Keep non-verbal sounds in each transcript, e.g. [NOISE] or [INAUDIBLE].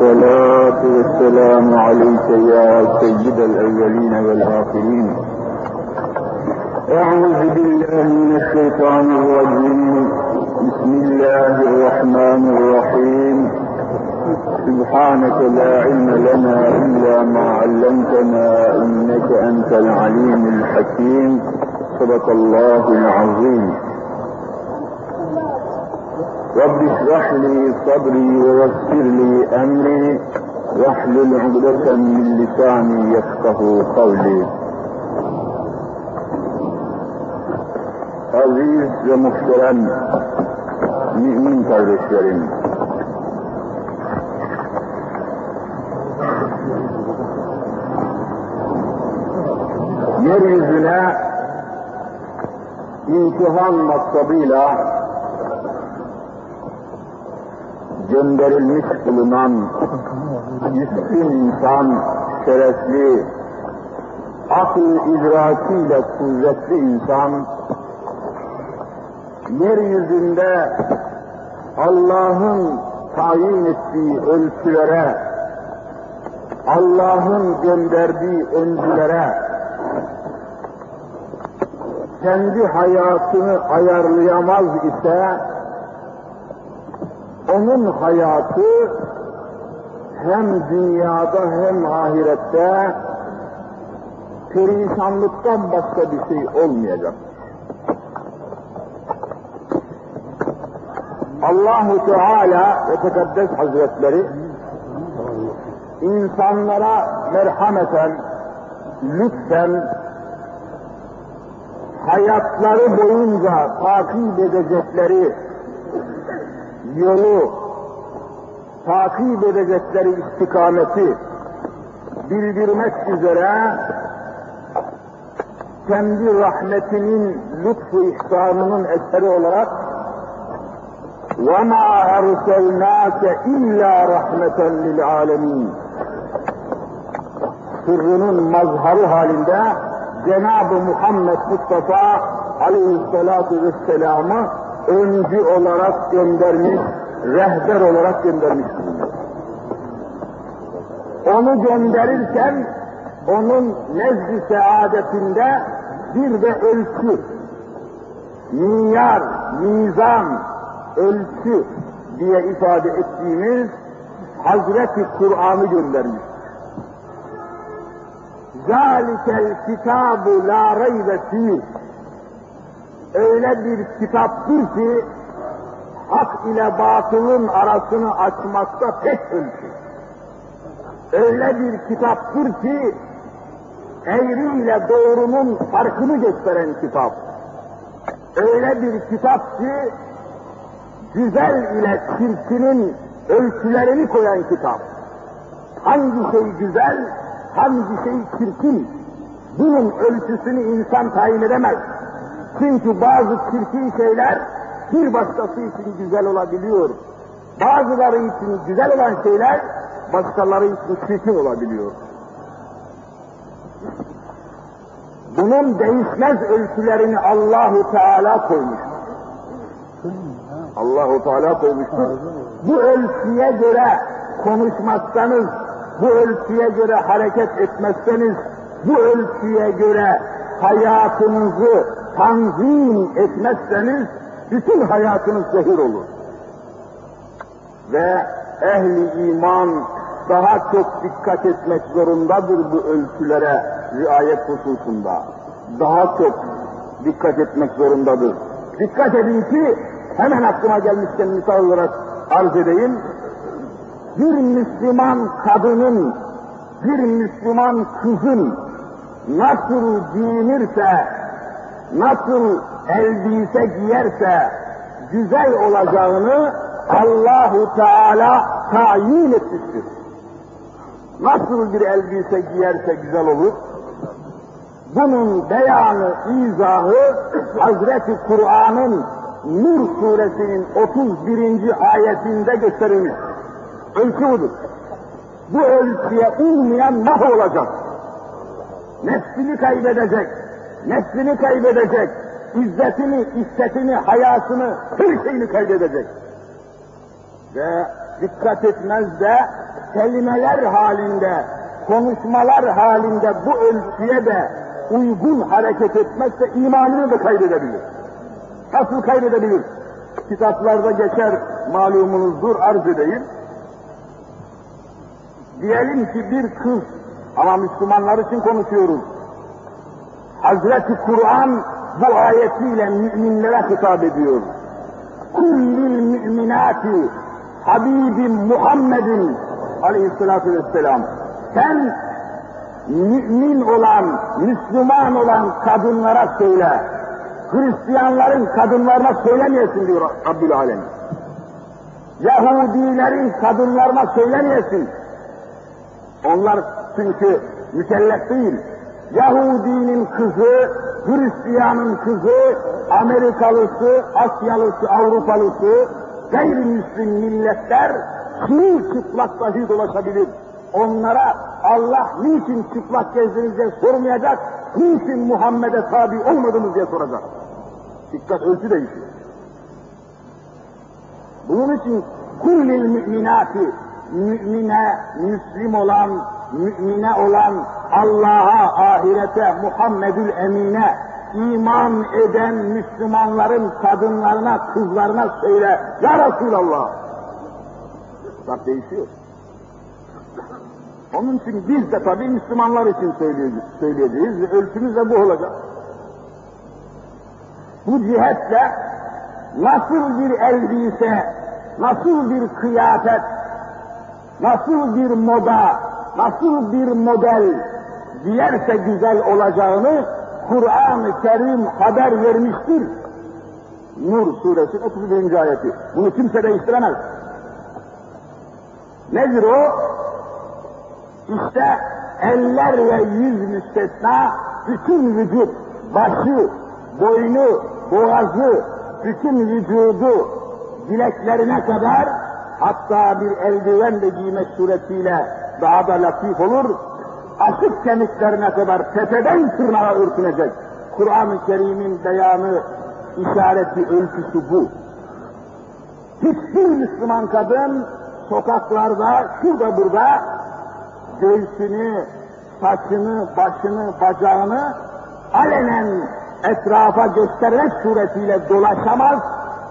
والصلاة والسلام عليك يا سيد الأولين والآخرين. أعوذ بالله من الشيطان الرجيم. بسم الله الرحمن الرحيم. سبحانك لا علم لنا إلا ما علمتنا إنك أنت العليم الحكيم. صدق الله العظيم. رب اشرح لي صدري ويسر لي أمري واحلل عقدة من لساني يفقه قولي. عزيز ومحترم مؤمن كريم Yeryüzüne intihan maktabıyla gönderilmiş bulunan üstün insan, şerefli, akıl idrakiyle kuvvetli insan, yeryüzünde Allah'ın tayin ettiği ölçülere, Allah'ın gönderdiği öncülere, kendi hayatını ayarlayamaz ise, onun hayatı hem dünyada hem ahirette perişanlıktan başka bir şey olmayacak. Allahu Teala ve Tekaddes Hazretleri insanlara merhameten, lütfen hayatları boyunca takip edecekleri yolu, takip edecekleri istikameti bildirmek üzere kendi rahmetinin lütfu ihsanının eseri olarak وَمَا أَرْسَلْنَاكَ إِلَّا رَحْمَةً لِلْعَالَمِينَ Sırrının mazharı halinde Cenab-ı Muhammed Mustafa Aleyhisselatü Vesselam'ı öncü olarak göndermiş, rehber olarak göndermiş Onu gönderirken onun nezd-i saadetinde bir de ölçü, miyar, mizan, ölçü diye ifade ettiğimiz Hazreti Kur'an'ı göndermiş. Zalikel kitabu la raybe fih. Öyle bir kitaptır ki hak ile batılın arasını açmakta tek ölçü. Öyle bir kitaptır ki eğri ile doğrunun farkını gösteren kitap. Öyle bir kitap ki güzel ile çirkinin ölçülerini koyan kitap. Hangi şey güzel, hangi şey çirkin, bunun ölçüsünü insan tayin edemez. Çünkü bazı çirkin şeyler bir başkası için güzel olabiliyor. Bazıları için güzel olan şeyler başkaları için çirkin olabiliyor. Bunun değişmez ölçülerini Allahu Teala koymuş. Allahu Teala koymuştur. Bu ölçüye göre konuşmazsanız, bu ölçüye göre hareket etmezseniz, bu ölçüye göre hayatınızı tanzim etmezseniz, bütün hayatınız zehir olur. Ve ehli iman daha çok dikkat etmek zorundadır bu ölçülere riayet hususunda. Daha çok dikkat etmek zorundadır. Dikkat edin ki hemen aklıma gelmişken misal olarak arz edeyim. Bir Müslüman kadının, bir Müslüman kızın nasıl giyinirse, nasıl elbise giyerse güzel olacağını Allahu Teala tayin etmiştir. Nasıl bir elbise giyerse güzel olur? Bunun beyanı, izahı Hazreti Kur'an'ın Nur suresinin 31. ayetinde gösterilmiş. Ölçü budur. Bu ölçüye uymayan mahvolacak. Nefsini kaybedecek, neslini kaybedecek, izzetini, istetini, hayasını, her şeyini kaybedecek. Ve dikkat etmez de kelimeler halinde, konuşmalar halinde bu ölçüye de uygun hareket etmezse imanını da kaybedebilir. Nasıl kaybedebilir? Kitaplarda geçer malumunuzdur arz edeyim. Diyelim ki bir kız, ama Müslümanlar için konuşuyoruz. Hazreti Kur'an bu ayetiyle müminlere hitap ediyor. Kullil müminati Habibim Muhammedin aleyhissalatü vesselam. Sen mümin olan, Müslüman olan kadınlara söyle. Hristiyanların kadınlarına söylemeyesin diyor Rabbül Alem. Yahudilerin kadınlarına söylemeyesin. Onlar çünkü mükellef değil. Yahudinin kızı, Hristiyanın kızı, Amerikalısı, Asyalısı, Avrupalısı, gayrimüslim milletler kimi çıplak dahi dolaşabilir. Onlara Allah niçin çıplak gezdiniz diye sormayacak, niçin Muhammed'e tabi olmadınız diye soracak. Dikkat ölçü değişiyor. Bunun için kullil müminati, mümine, müslim olan, mümine olan, Allah'a, ahirete, Muhammedül Emine, iman eden Müslümanların kadınlarına, kızlarına söyle, Ya Resulallah. Bak değişiyor. Onun için biz de tabii Müslümanlar için söyleyeceğiz, ve ölçümüz de bu olacak. Bu cihetle nasıl bir elbise, nasıl bir kıyafet, nasıl bir moda, nasıl bir model diğerse güzel olacağını Kur'an-ı Kerim haber vermiştir. Nur suresi 31. ayeti. Bunu kimse değiştiremez. Nedir o? İşte eller ve yüz müstesna bütün vücut, başı, boynu, boğazı, bütün vücudu bileklerine kadar hatta bir eldiven de giymek suretiyle daha da latif olur, açık kemiklerine kadar tepeden tırnağa örtünecek. Kur'an-ı Kerim'in beyanı, işareti, ölçüsü bu. Hiçbir Müslüman kadın sokaklarda, şurada burada göğsünü, saçını, başını, bacağını alenen etrafa göstermek suretiyle dolaşamaz,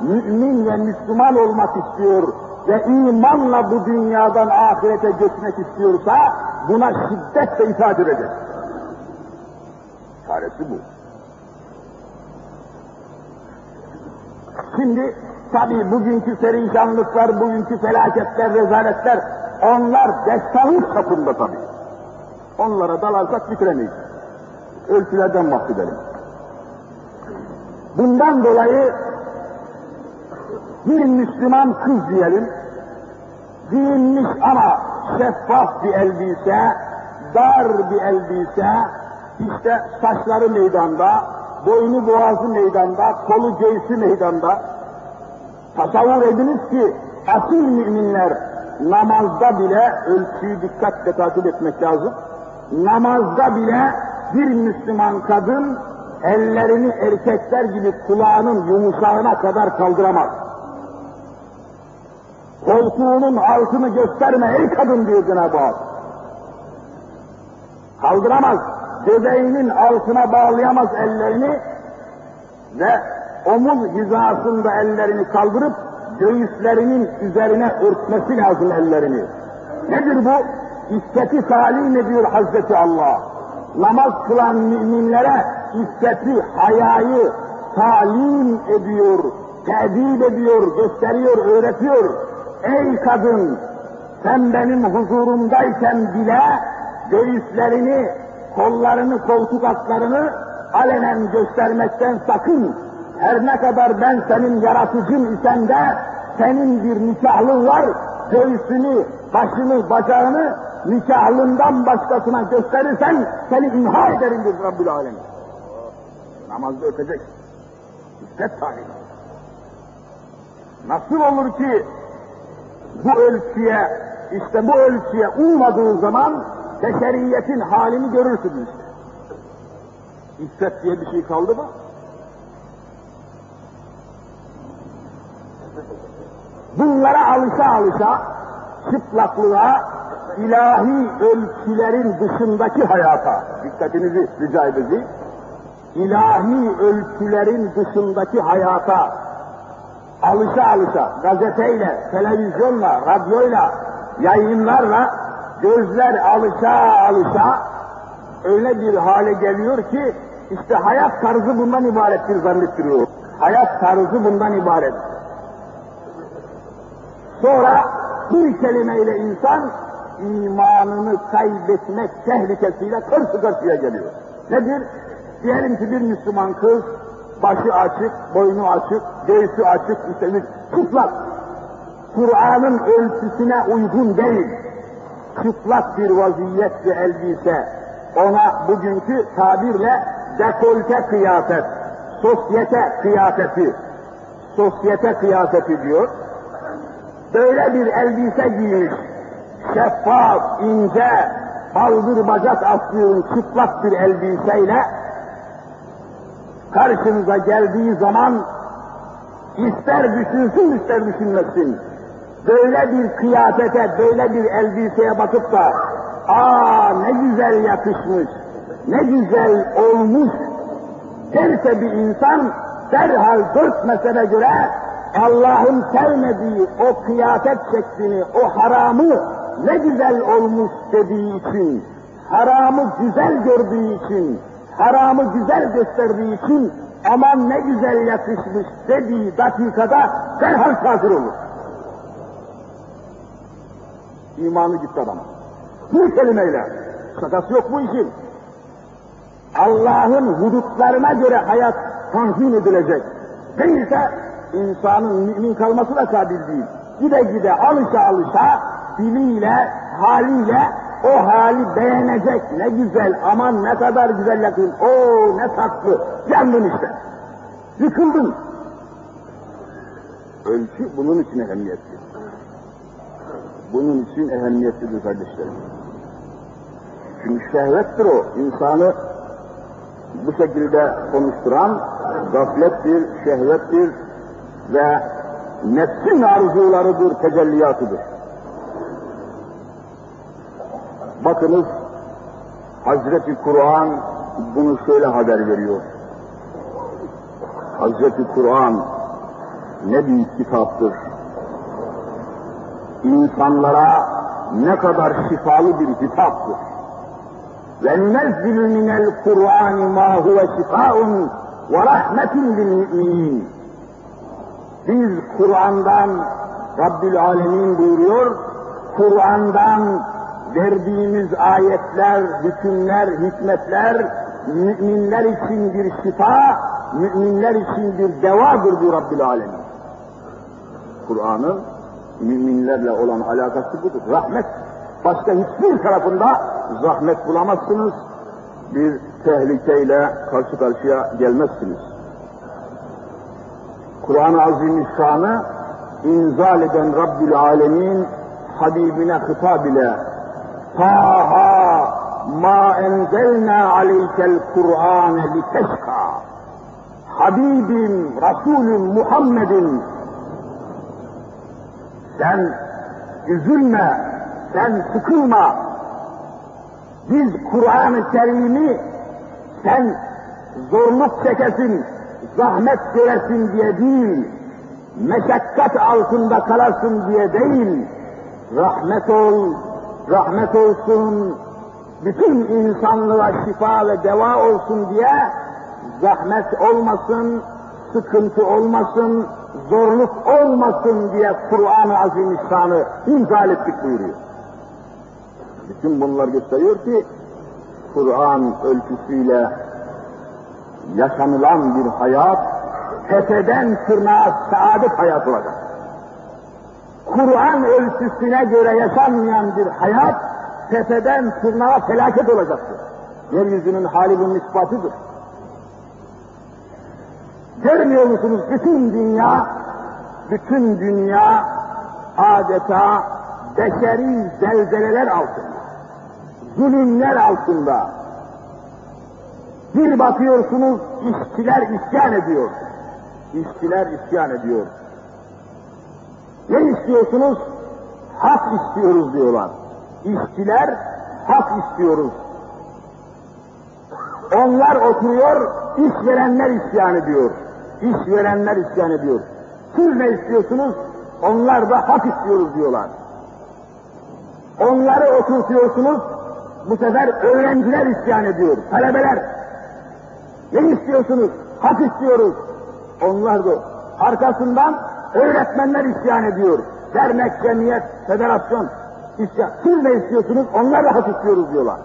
mümin ve Müslüman olmak istiyor ve imanla bu dünyadan ahirete geçmek istiyorsa buna şiddetle itaat edecek. Çaresi bu. Şimdi tabi bugünkü perişanlıklar, bugünkü felaketler, rezaletler onlar destanlık çapında tabi. Onlara dalarsak bitiremeyiz. Ölçülerden bahsedelim. Bundan dolayı bir Müslüman kız diyelim, giyinmiş ama şeffaf bir elbise, dar bir elbise, işte saçları meydanda, boynu boğazı meydanda, kolu göğsü meydanda. Tasavvur ediniz ki asil müminler namazda bile ölçüyü dikkatle takip etmek lazım. Namazda bile bir Müslüman kadın ellerini erkekler gibi kulağının yumuşağına kadar kaldıramaz. Koltuğunun altını gösterme ey kadın diyor Cenab-ı Hak. Kaldıramaz. Göbeğinin altına bağlayamaz ellerini ve omuz hizasında ellerini kaldırıp göğüslerinin üzerine örtmesi lazım ellerini. Nedir bu? İffeti talim ediyor Hazreti Allah. Namaz kılan müminlere iffeti, hayayı talim ediyor, tedip ediyor, gösteriyor, öğretiyor. Ey kadın, sen benim huzurumdayken bile göğüslerini, kollarını, koltuk altlarını alenen göstermekten sakın. Her ne kadar ben senin yaratıcın isen de senin bir nikahlın var, göğsünü, başını, bacağını nikahlından başkasına gösterirsen seni imha ederim diyor Rabbül Alem. Namazda ötecek. İstet talibi. Nasıl olur ki bu ölçüye, işte bu ölçüye uymadığı zaman beşeriyetin halini görürsünüz. İffet diye bir şey kaldı mı? Bunlara alışa alışa, çıplaklığa, ilahi ölçülerin dışındaki hayata, dikkatinizi rica edeceğim, ilahi ölçülerin dışındaki hayata alışa alışa, gazeteyle, televizyonla, radyoyla, yayınlarla gözler alışa alışa öyle bir hale geliyor ki işte hayat tarzı bundan ibarettir zannettiriyor. Hayat tarzı bundan ibaret. Sonra bir kelimeyle insan imanını kaybetmek tehlikesiyle karşı karşıya geliyor. Nedir? Diyelim ki bir Müslüman kız başı açık, boynu açık, göğsü açık, bir çıplak. Kur'an'ın ölçüsüne uygun değil. Çıplak bir vaziyet ve elbise. Ona bugünkü tabirle dekolte kıyafet, sosyete kıyafeti, sosyete kıyafeti diyor. Böyle bir elbise giymiş, şeffaf, ince, baldır bacak astığın çıplak bir elbiseyle karşınıza geldiği zaman ister düşünsün ister düşünmesin. Böyle bir kıyafete, böyle bir elbiseye bakıp da aa ne güzel yakışmış, ne güzel olmuş derse bir insan derhal dört mesele göre Allah'ın sevmediği o kıyafet şeklini, o haramı ne güzel olmuş dediği için, haramı güzel gördüğü için, haramı güzel gösterdiği için aman ne güzel yakışmış dediği dakikada derhal kafir olur. İmanı gitti adam. Bu kelimeyle. Şakası yok bu işin. Allah'ın hudutlarına göre hayat tanzim edilecek. Değilse insanın mümin kalması da kabil değil. Gide gide alışa alışa diliyle, haliyle o hali beğenecek. Ne güzel, aman ne kadar güzel yakın, o ne tatlı, yandın işte. Yıkıldın. Ölçü bunun için ehemmiyetli. Bunun için ehemmiyetlidir kardeşlerim. Çünkü şehvettir o. insanı bu şekilde konuşturan gaflettir, şehvettir ve nefsin arzularıdır, tecelliyatıdır. Bakınız Hazreti Kur'an bunu şöyle haber veriyor. Hazreti Kur'an ne büyük kitaptır. İnsanlara ne kadar şifalı bir kitaptır. Ve nunezzilu minel Kur'an ma huve şifaun ve rahmetun lil müminin. Biz Kur'an'dan Rabbül Alemin buyuruyor, Kur'an'dan verdiğimiz ayetler, hükümler, hikmetler müminler için bir şifa, müminler için bir devadır bu Rabbil Alemin. Kur'an'ın müminlerle olan alakası budur. Rahmet. Başka hiçbir tarafında zahmet bulamazsınız. Bir tehlikeyle karşı karşıya gelmezsiniz. Kur'an-ı Azimüşşan'ı inzal eden Rabbil Alemin Habibine hitap ile Taha ma enzelna aleykel Kur'ane liteşka Habibim, Resulüm Muhammed'in. Sen üzülme, sen sıkılma. Biz Kur'an-ı Kerim'i sen zorluk çekesin, zahmet göresin diye değil, meşakkat altında kalasın diye değil, rahmet ol, rahmet olsun, bütün insanlığa şifa ve deva olsun diye zahmet olmasın, sıkıntı olmasın, zorluk olmasın diye Kur'an-ı Azimüşşan'ı imzal ettik buyuruyor. Bütün bunlar gösteriyor ki Kur'an ölçüsüyle yaşanılan bir hayat tepeden tırnağa saadet hayat olacak. Kur'an ölçüsüne göre yaşanmayan bir hayat tepeden tırnağa felaket olacaktır. Yeryüzünün hali bunun ispatıdır. Görmüyor musunuz bütün dünya, bütün dünya adeta beşeri zelzeleler altında, zulümler altında. Bir bakıyorsunuz işçiler isyan ediyor. İşçiler isyan ediyor. Ne istiyorsunuz? Hak istiyoruz diyorlar. işçiler hak istiyoruz. Onlar oturuyor, işverenler isyan ediyor. İşverenler isyan ediyor. Siz ne istiyorsunuz? Onlar da hak istiyoruz diyorlar. Onları oturtuyorsunuz, bu sefer öğrenciler isyan ediyor, talebeler. Ne istiyorsunuz? Hak istiyoruz. Onlar da arkasından öğretmenler isyan ediyor. Dernek, cemiyet, federasyon isyan. Siz ne istiyorsunuz? Onlar da hak istiyoruz diyorlar.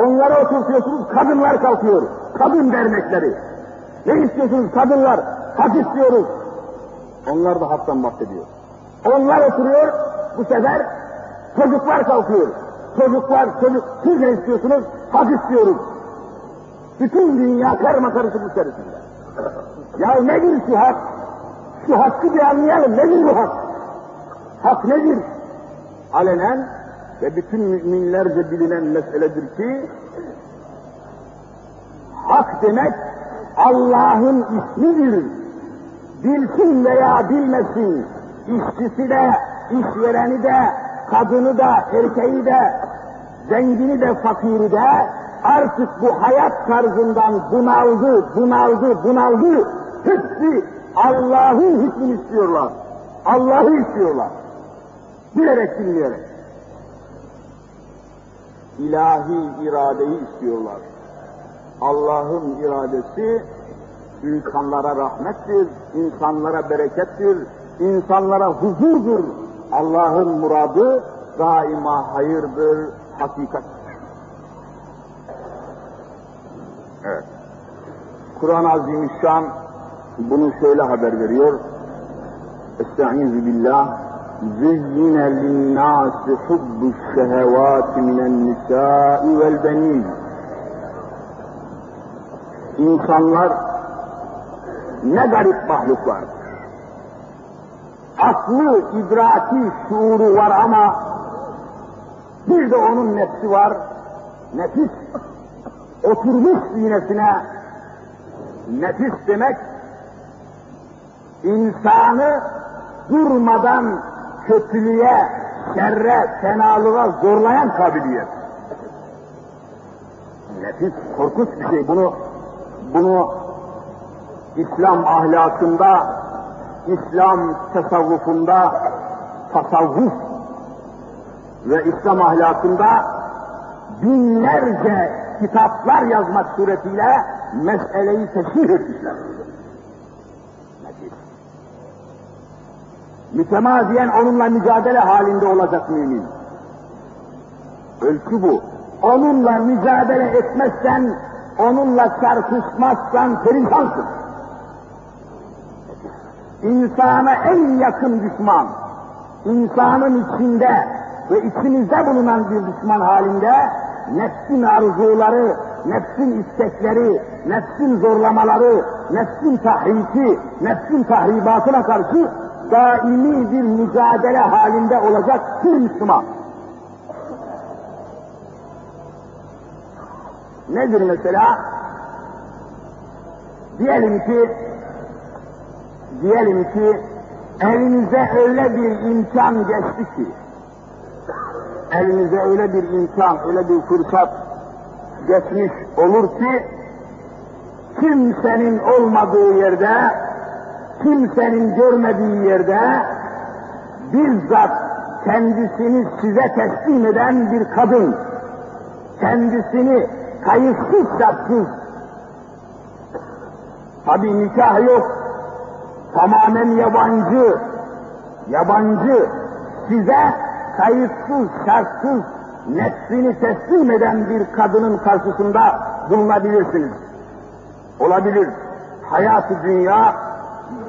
Onlara oturtuyorsunuz, kadınlar kalkıyor. Kadın dernekleri. Ne istiyorsunuz kadınlar? Hak istiyoruz. Onlar da haktan bahsediyor. Onlar oturuyor, bu sefer çocuklar kalkıyor. Çocuklar, çocuk, siz ne istiyorsunuz? Hak istiyoruz. Bütün dünya karma karışık içerisinde. Ya nedir şu hak? Şu hakkı bir anlayalım. Nedir bu hak? Hak nedir? Alenen ve bütün müminlerce bilinen meseledir ki hak demek Allah'ın ismidir. Bilsin veya bilmesin, işçisi de, işvereni de, kadını da, erkeği de, zengini de, fakiri de artık bu hayat tarzından bunaldı, bunaldı, bunaldı. Hepsi Allah'ın hükmünü istiyorlar. Allah'ı istiyorlar. Bilerek bilmeyerek. İlahi iradeyi istiyorlar. Allah'ın iradesi insanlara rahmettir, insanlara berekettir, insanlara huzurdur. Allah'ın muradı daima hayırdır, hakikattir. Evet. Kur'an-ı Azimüşşan bunu şöyle haber veriyor. Estaizu billah. Linnâsi hubbu şehevâti minen nisâi vel benîn. İnsanlar ne garip mahluklar. Aklı, idraki, şuuru var ama bir de onun nefsi var. Nefis oturmuş sinesine nefis demek insanı durmadan kötülüğe, şerre, fenalığa zorlayan kabiliyet. Nefis korkunç bir şey. Bunu bunu İslam ahlakında, İslam tasavvufunda, tasavvuf ve İslam ahlakında binlerce kitaplar yazmak suretiyle meseleyi teşhir etmişler. Mütemadiyen onunla mücadele halinde olacak mümin. Ölçü bu. Onunla mücadele etmezsen, onunla çarpışmazsan perişansın. İnsana en yakın düşman, insanın içinde ve içinizde bulunan bir düşman halinde nefsin arzuları, nefsin istekleri, nefsin zorlamaları, nefsin tahriki, nefsin tahribatına karşı daimi bir mücadele halinde olacak bir Müslüman. Nedir mesela? Diyelim ki, diyelim ki elinize öyle bir imkan geçti ki, elinize öyle bir imkan, öyle bir fırsat geçmiş olur ki, kimsenin olmadığı yerde, kimsenin görmediği yerde, bizzat kendisini size teslim eden bir kadın, kendisini kayıtsız şartsız, tabi nikah yok, tamamen yabancı, yabancı, size kayıtsız, şartsız, nefsini teslim eden bir kadının karşısında bulunabilirsiniz. Olabilir. Hayatı dünya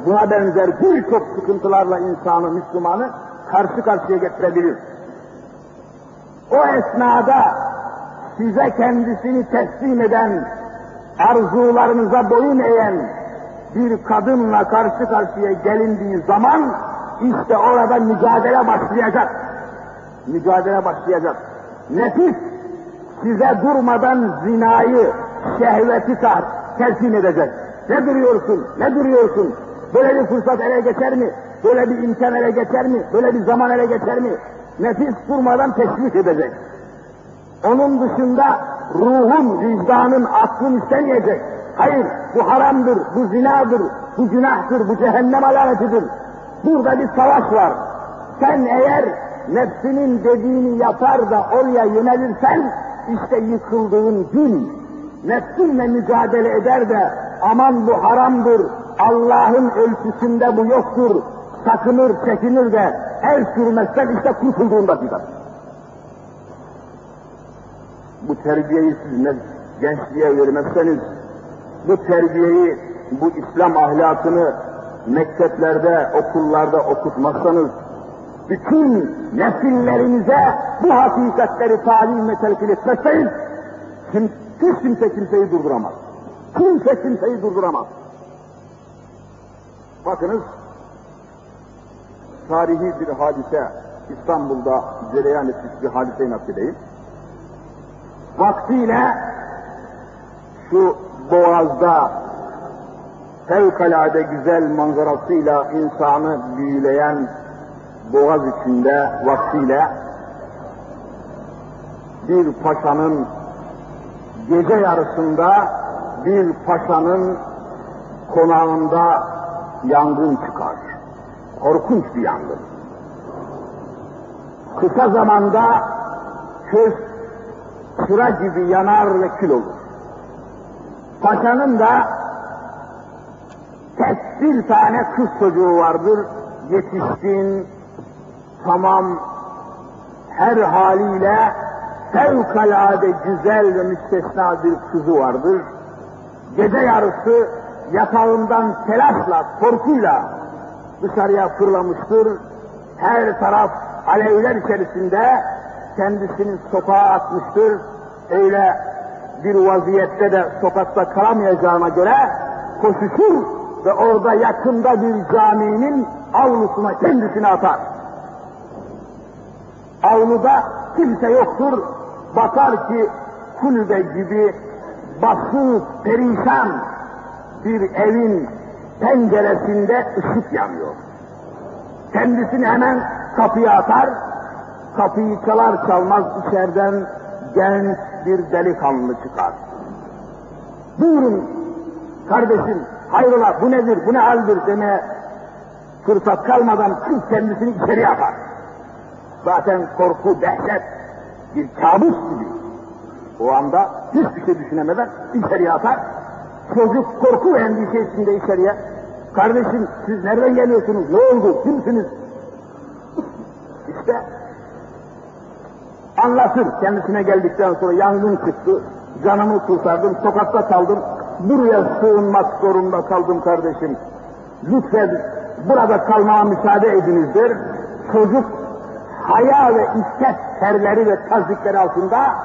buna benzer birçok sıkıntılarla insanı, Müslümanı karşı karşıya getirebilir. O esnada size kendisini teslim eden, arzularınıza boyun eğen bir kadınla karşı karşıya gelindiği zaman işte orada mücadele başlayacak. Mücadele başlayacak. Nefis size durmadan zinayı, şehveti tar, telkin edecek. Ne duruyorsun, ne duruyorsun? Böyle bir fırsat ele geçer mi? Böyle bir imkan ele geçer mi? Böyle bir zaman ele geçer mi? nefis durmadan teşvik edecek. Onun dışında ruhun, vicdanın, aklın istemeyecek. Hayır, bu haramdır, bu zinadır, bu günahtır, bu cehennem alametidir. Burada bir savaş var. Sen eğer nefsinin dediğini yapar da oraya yönelirsen, işte yıkıldığın gün, nefsinle mücadele eder de aman bu haramdır, Allah'ın ölçüsünde bu yoktur, sakınır, çekinir de el sürmezsen işte kurtulduğun dakika. Bu terbiyeyi siz gençliğe vermezseniz, bu terbiyeyi, bu İslam ahlakını mekteplerde, okullarda okutmazsanız, bütün nesillerinize bu hakikatleri talim ve telkin etmezseniz, kim, hiç kimse kimseyi durduramaz. Kimse kimseyi durduramaz. Bakınız, tarihi bir hadise İstanbul'da cereyan etmiş bir hadiseyi nakledeyim. Vaktiyle şu boğazda fevkalade güzel manzarasıyla insanı büyüleyen boğaz içinde vaktiyle bir paşanın gece yarısında bir paşanın konağında yangın çıkar. Korkunç bir yangın. Kısa zamanda köz sıra gibi yanar ve kül olur. Paşanın da tek bir tane kız çocuğu vardır, yetişkin, tamam, her haliyle fevkalade güzel ve müstesna bir kızı vardır. Gece yarısı yatağından telaşla, korkuyla dışarıya fırlamıştır. Her taraf alevler içerisinde kendisini sokağa atmıştır. Öyle bir vaziyette de sokakta kalamayacağına göre koşuşur ve orada yakında bir caminin avlusuna kendisini atar. Avluda kimse yoktur. Bakar ki kulübe gibi basık, perişan bir evin penceresinde ışık yanıyor. Kendisini hemen kapıya atar, kapıyı çalar çalmaz içeriden genç bir delikanlı çıkar. Buyurun kardeşim, hayrola bu nedir, bu ne haldir demeye fırsat kalmadan kız kendisini içeri atar. Zaten korku, dehşet, bir kabus gibi. O anda hiçbir şey düşünemeden içeriye atar. Çocuk korku ve endişe içinde içeriye. Kardeşim siz nereden geliyorsunuz, ne oldu, kimsiniz? İşte anlatır kendisine geldikten sonra yangın çıktı, canımı kurtardım, sokakta kaldım, buraya sığınmak zorunda kaldım kardeşim. Lütfen burada kalmama müsaade ediniz der. Çocuk haya ve istek terleri ve tazikleri altında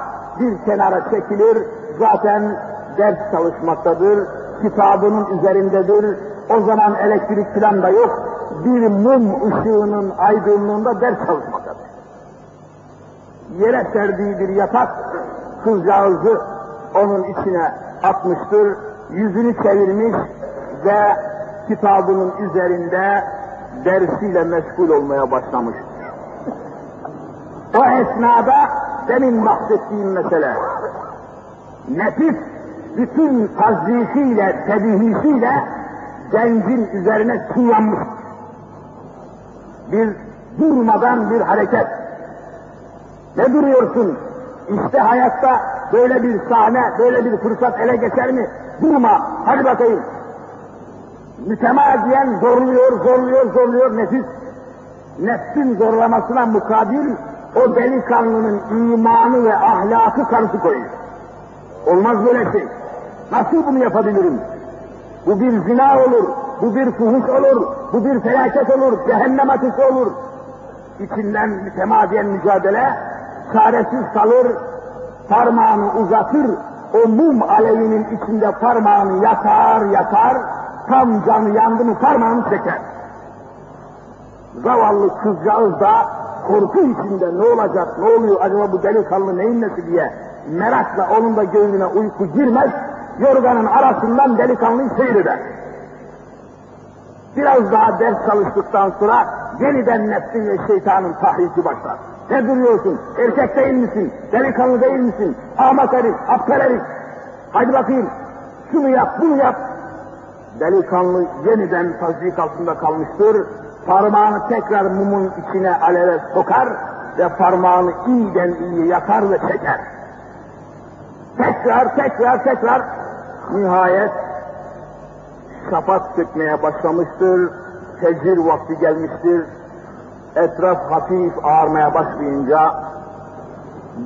bir kenara çekilir, zaten ders çalışmaktadır, kitabının üzerindedir, o zaman elektrik falan da yok, bir mum ışığının aydınlığında ders çalışmaktadır. Yere serdiği bir yatak, kızcağızı onun içine atmıştır, yüzünü çevirmiş ve kitabının üzerinde dersiyle meşgul olmaya başlamıştır. O esnada demin bahsettiğim mesele, nefis bütün tazlisiyle, tebihisiyle gencin üzerine çiğyanmış. Bir durmadan bir hareket. Ne duruyorsun? İşte hayatta böyle bir sahne, böyle bir fırsat ele geçer mi? Durma, hadi bakayım. Mütemadiyen zorluyor, zorluyor, zorluyor nefis. Nefsin zorlamasına mukabil o delikanlının imanı ve ahlakı karşı koyuyor. Olmaz böyle şey. Nasıl bunu yapabilirim? Bu bir zina olur, bu bir fuhuş olur, bu bir felaket olur, cehennem ateşi olur. İçinden mütemadiyen mücadele, çaresiz kalır, parmağını uzatır, o mum alevinin içinde parmağını yakar yakar, tam canı yandı mı parmağını çeker. Zavallı kızcağız da korku içinde ne olacak, ne oluyor acaba bu delikanlı neyin nesi diye merakla onun da gönlüne uyku girmez, yorganın arasından delikanlıyı seyreder. Biraz daha ders çalıştıktan sonra yeniden nefsin ve şeytanın tahriki başlar. Ne duruyorsun? Erkek değil misin? Delikanlı değil misin? Ahmak herif, aptal herif. Hadi bakayım. Şunu yap, bunu yap. Delikanlı yeniden tasdik altında kalmıştır. Parmağını tekrar mumun içine aleve sokar ve parmağını iyiden iyi yakar ve çeker. Tekrar, tekrar, tekrar nihayet şafak sökmeye başlamıştır. Tecir vakti gelmiştir. Etraf hafif ağarmaya başlayınca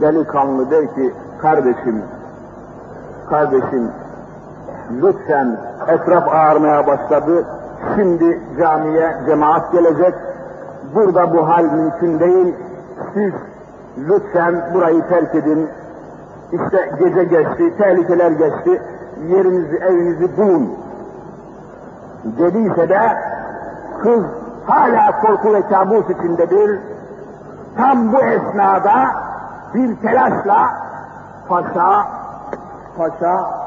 delikanlı der ki kardeşim, kardeşim lütfen etraf ağarmaya başladı. Şimdi camiye cemaat gelecek. Burada bu hal mümkün değil. Siz lütfen burayı terk edin. İşte gece geçti, tehlikeler geçti. Yerinizi, evinizi bulun. Dediyse de kız hala korku ve kabus içindedir. Tam bu esnada bir telaşla paşa, paşa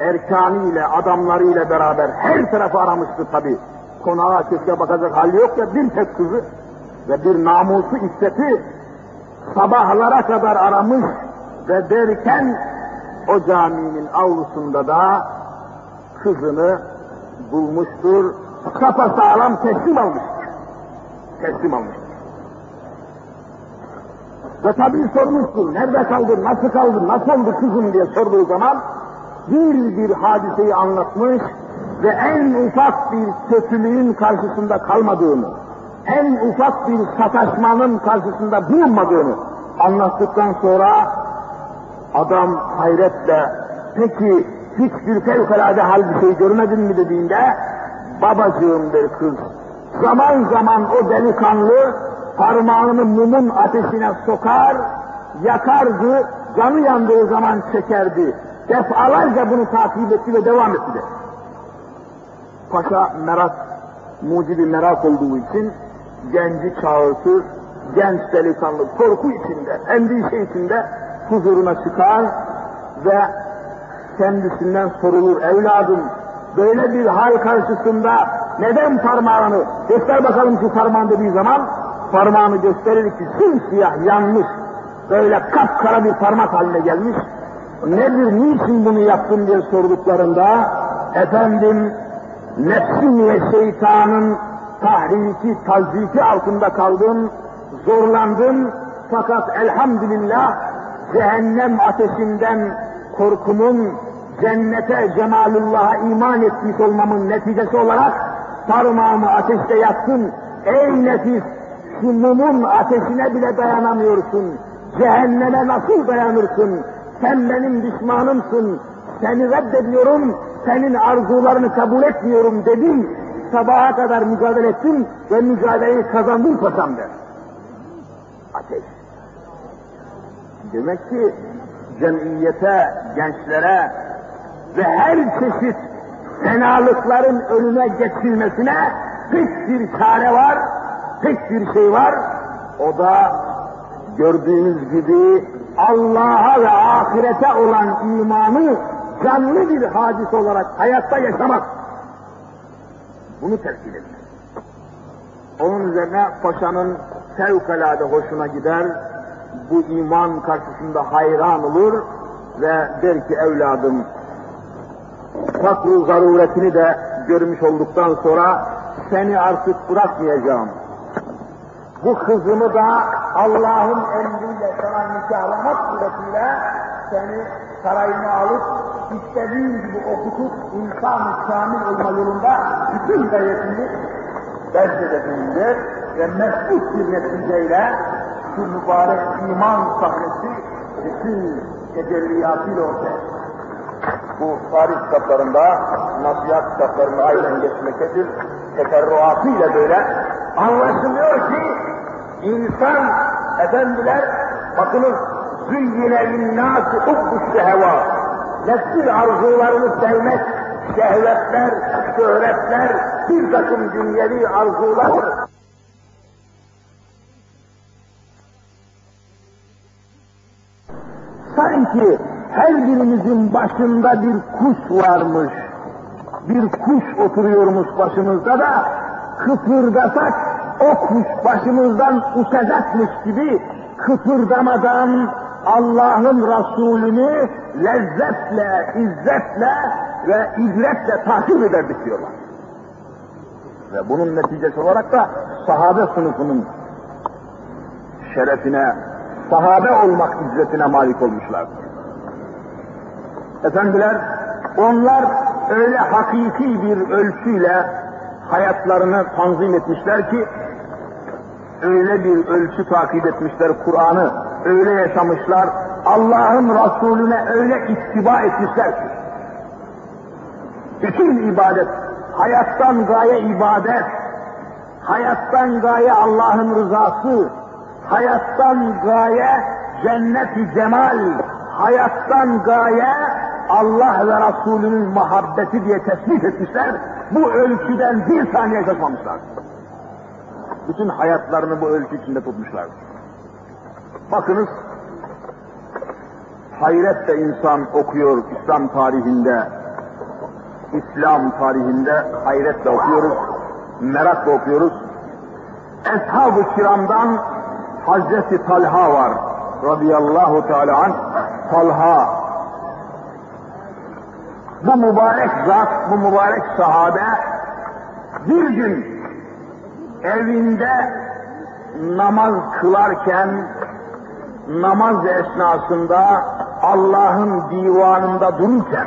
erkanıyla, adamlarıyla beraber her tarafı aramıştı tabi. Konağa köşke bakacak hali yok ya bir tek kızı ve bir namusu iffeti sabahlara kadar aramış ve derken o caminin avlusunda da kızını bulmuştur, sağlam teslim almıştır. Teslim almıştır. Ve tabii sormuştur, nerede kaldın, nasıl kaldın, nasıl oldu kızım diye sorduğu zaman bir bir hadiseyi anlatmış ve en ufak bir kötülüğün karşısında kalmadığını, en ufak bir sataşmanın karşısında bulunmadığını anlattıktan sonra adam hayretle peki hiçbir fevkalade hal bir şey görmedin mi dediğinde babacığım der kız. Zaman zaman o delikanlı parmağını mumun ateşine sokar, yakardı, canı yandığı zaman çekerdi. Defalarca bunu takip etti ve devam etti de. Paşa merak, mucibi merak olduğu için genci çağırtır, genç delikanlı korku içinde, endişe içinde huzuruna çıkar ve kendisinden sorulur evladım böyle bir hal karşısında neden parmağını göster bakalım şu parmağın dediği zaman parmağını gösterir ki simsiyah yanmış böyle kapkara bir parmak haline gelmiş nedir niçin bunu yaptın diye sorduklarında efendim nefsim şeytanın tahriki, taziki altında kaldım, zorlandım fakat elhamdülillah cehennem ateşinden korkumun cennete cemalullah'a iman etmiş olmamın neticesi olarak parmağımı ateşte yaktın. Ey nefis şu mumun ateşine bile dayanamıyorsun. Cehenneme nasıl dayanırsın? Sen benim düşmanımsın. Seni reddediyorum, senin arzularını kabul etmiyorum dedim. Sabaha kadar mücadele ettim ve mücadeleyi kazandım paşam der. Ateş. Demek ki cemiyete, gençlere ve her çeşit fenalıkların önüne geçilmesine tek bir çare var, tek bir şey var. O da gördüğünüz gibi Allah'a ve ahirete olan imanı canlı bir hadis olarak hayatta yaşamak. Bunu terkil etmek. Onun üzerine paşanın fevkalade hoşuna gider, bu iman karşısında hayran olur ve der ki evladım fakru zaruretini de görmüş olduktan sonra seni artık bırakmayacağım. Bu kızımı da Allah'ın emriyle sana nikahlamak suretiyle seni sarayına alıp istediğin gibi okutup insan-ı kamil olma yolunda bütün gayretini bezledeceğimdir ve mesut bir neticeyle şu mübarek iman sahnesi bütün tecelliyatıyla ortaya bu tarih kitaplarında, nasihat kitaplarında aynen geçmektedir. Teferruatıyla böyle anlaşılıyor ki insan efendiler bakınız züyyine linnâsi hubbu şehevâ nefsin arzularını sevmek, şehvetler, şöhretler, bir takım dünyevi arzular sanki her birimizin başında bir kuş varmış. Bir kuş oturuyormuş başımızda da kıpırdasak okmuş başımızdan uçacakmış gibi kıpırdamadan Allah'ın Resulünü lezzetle, izzetle ve ibretle takip ederdik diyorlar. Ve bunun neticesi olarak da sahabe sınıfının şerefine, sahabe olmak izzetine malik olmuşlardır. Efendiler, onlar öyle hakiki bir ölçüyle hayatlarını tanzim etmişler ki, öyle bir ölçü takip etmişler Kur'an'ı, öyle yaşamışlar, Allah'ın Resulüne öyle ittiba etmişler ki, bütün ibadet, hayattan gaye ibadet, hayattan gaye Allah'ın rızası, hayattan gaye cennet-i cemal, hayattan gaye Allah ve Resulünün muhabbeti diye tespit etmişler. Bu ölçüden bir saniye kaçmamışlar. Bütün hayatlarını bu ölçü içinde tutmuşlar. Bakınız, hayretle insan okuyor İslam tarihinde, İslam tarihinde hayretle okuyoruz, merakla okuyoruz. Eshab-ı kiramdan Hazreti Talha var radıyallahu teala anh. Talha bu mübarek zat, bu mübarek sahabe bir gün evinde namaz kılarken namaz esnasında Allah'ın divanında dururken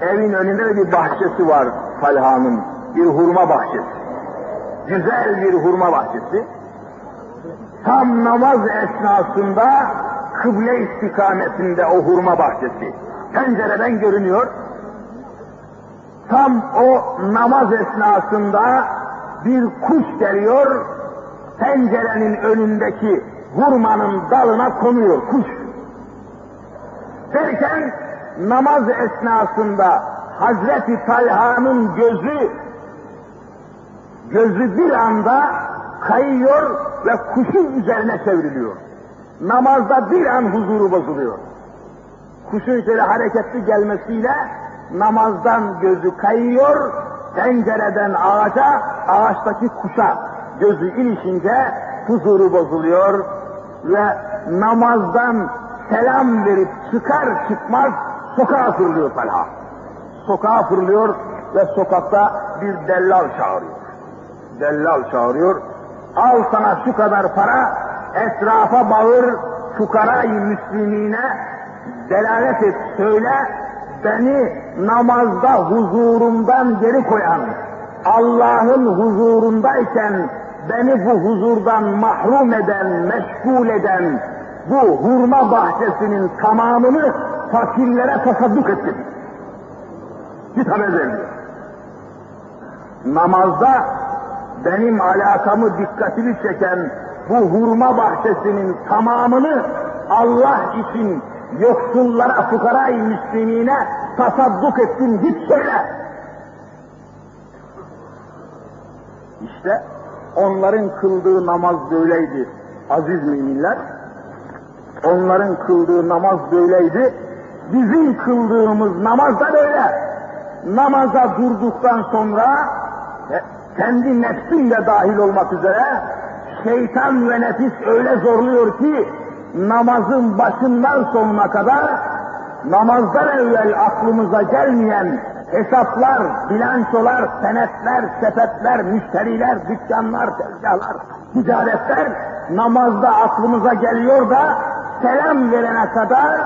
evin önünde de bir bahçesi var Talha'nın, bir hurma bahçesi. Güzel bir hurma bahçesi. Tam namaz esnasında kıble istikametinde o hurma bahçesi. Pencereden görünüyor. Tam o namaz esnasında bir kuş geliyor, pencerenin önündeki hurmanın dalına konuyor kuş. Derken namaz esnasında Hazreti Talha'nın gözü gözü bir anda kayıyor ve kuşun üzerine çevriliyor. Namazda bir an huzuru bozuluyor. Kuşun şöyle hareketli gelmesiyle namazdan gözü kayıyor, pencereden ağaca, ağaçtaki kuşa gözü ilişince huzuru bozuluyor ve namazdan selam verip çıkar çıkmaz sokağa fırlıyor Talha. Sokağa fırlıyor ve sokakta bir dellal çağırıyor. Dellal çağırıyor. Al sana şu kadar para, etrafa bağır, fukarayı müslimine delalet et, söyle, beni namazda huzurumdan geri koyan, Allah'ın huzurundayken beni bu huzurdan mahrum eden, meşgul eden bu hurma bahçesinin tamamını fakirlere tasadduk ettim. Kitap vermiyor. Namazda benim alakamı dikkatini çeken bu hurma bahçesinin tamamını Allah için yoksullara, fukarayı müslimine tasadduk ettim git söyle. İşte onların kıldığı namaz böyleydi aziz müminler. Onların kıldığı namaz böyleydi. Bizim kıldığımız namaz da böyle. Namaza durduktan sonra kendi nefsinle dahil olmak üzere şeytan ve nefis öyle zorluyor ki namazın başından sonuna kadar namazdan evvel aklımıza gelmeyen hesaplar, bilançolar, senetler, sepetler, müşteriler, dükkanlar, tezgahlar, ticaretler namazda aklımıza geliyor da selam verene kadar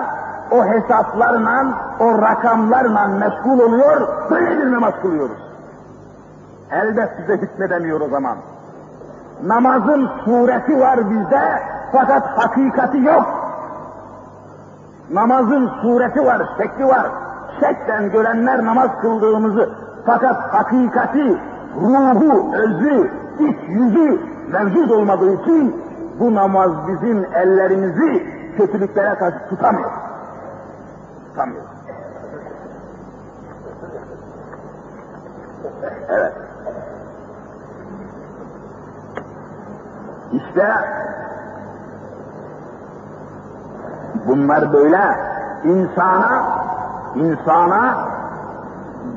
o hesaplarla, o rakamlarla meşgul oluyor, böyle bir namaz kılıyoruz. Elbet size hükmedemiyor o zaman. Namazın sureti var bizde, fakat hakikati yok. Namazın sureti var, şekli var. Şeklen görenler namaz kıldığımızı, fakat hakikati, ruhu, özü, iç yüzü mevcut olmadığı için bu namaz bizim ellerimizi kötülüklere karşı tutamıyor. Tutamıyor. Evet. İşte bunlar böyle. İnsana insana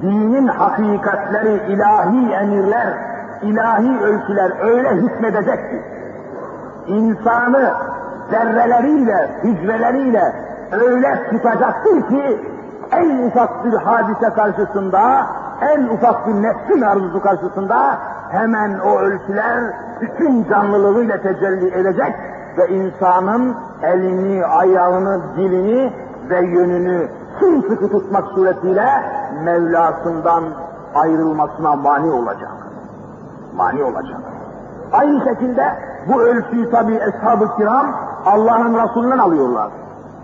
dinin hakikatleri, ilahi emirler, ilahi ölçüler öyle hükmedecek ki, insanı zerreleriyle, hücreleriyle öyle tutacaktır ki, en ufak bir hadise karşısında, en ufak bir nefsin arzusu karşısında hemen o ölçüler bütün canlılığıyla tecelli edecek ve insanın elini, ayağını, dilini ve yönünü sımsıkı tutmak suretiyle Mevlasından ayrılmasına mani olacak. Mani olacak. Aynı şekilde bu ölçüyü tabi Eshab-ı Kiram Allah'ın Resulünden alıyorlar.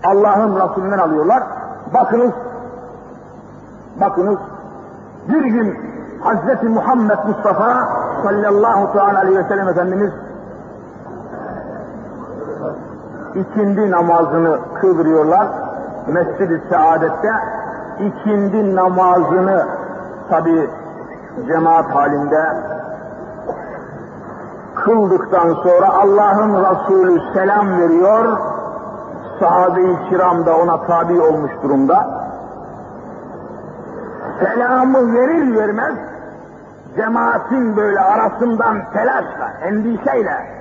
Allah'ın Resulünden alıyorlar. Bakınız, bakınız bir gün Hazreti Muhammed Mustafa sallallahu aleyhi ve sellem Efendimiz ikindi namazını kıldırıyorlar. Mescid-i Saadet'te ikindi namazını tabi cemaat halinde kıldıktan sonra Allah'ın Resulü selam veriyor. Sahabe-i kiram da ona tabi olmuş durumda. Selamı verir vermez cemaatin böyle arasından telaşla, endişeyle